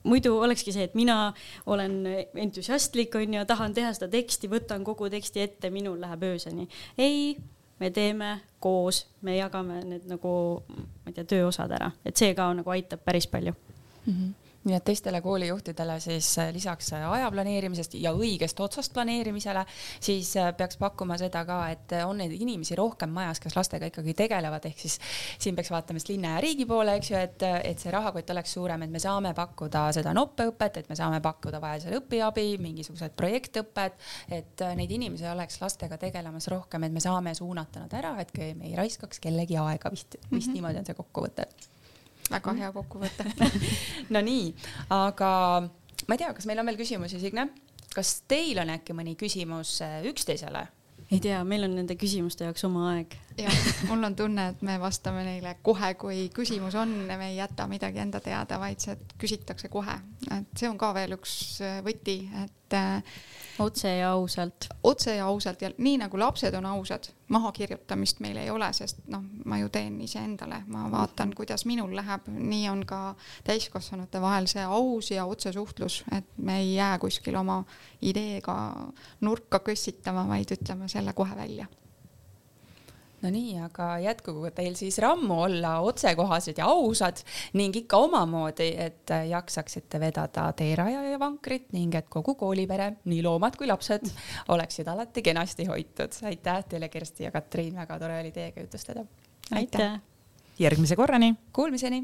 muidu olekski see, et mina olen entusiastlik, onju, tahan teha seda teksti, võtan kogu teksti ette, minul läheb ööseni. ei me teeme koos, me jagame need nagu, ma ei tea, tööosad ära, et see ka nagu aitab päris palju mm. -hmm nii et teistele koolijuhtidele siis äh, lisaks äh, aja planeerimisest ja õigest otsast planeerimisele, siis äh, peaks pakkuma seda ka, et on neid inimesi rohkem majas, kes lastega ikkagi tegelevad, ehk siis siin peaks vaatama siis linna ja riigi poole, eks ju, et, et see rahakott oleks suurem, et me saame pakkuda seda noppeõpet, et me saame pakkuda vajadusel õpiabi, mingisugused projektõpped, et neid inimesi oleks lastega tegelemas rohkem, et me saame suunata nad ära, et me ei raiskaks kellegi aega. Vist, vist mm -hmm. niimoodi on see kokkuvõte väga hea kokkuvõte no nii, aga ma ei tea, kas meil on veel küsimusi, Signe? kas teil on äkki mõni küsimus äh, üksteisele? ei tea, meil on nende küsimuste jaoks oma aeg. Jah, mul on tunne, et me vastame neile kohe, kui küsimus on, me ei jäta midagi enda teada, vaid see küsitakse kohe, et see on ka veel üks äh, võti, et äh, otse ja ausalt. otse ja ausalt. Ja nii nagu lapsed on ausad, mahakirjutamist meil ei ole, sest noh, ma ju teen iseendale, ma vaatan, kuidas minul läheb, nii on ka täiskasvanute vahel see aus ja otsesuhtlus, et me ei jää kuskil oma ideega nurka kössitama, vaid ütleme selle kohe välja no nii, aga jätkugu teil siis rammu olla otsekohased ja ausad ning ikka omamoodi, et jaksaksite vedada teeraja ja vankrit ning et kogu koolipere, nii loomad kui lapsed, oleksid alati kenasti hoitud. aitäh teile, Kersti ja Katriin, väga tore oli teiega jutustada. aitäh! järgmise korrani! Kuulmiseni!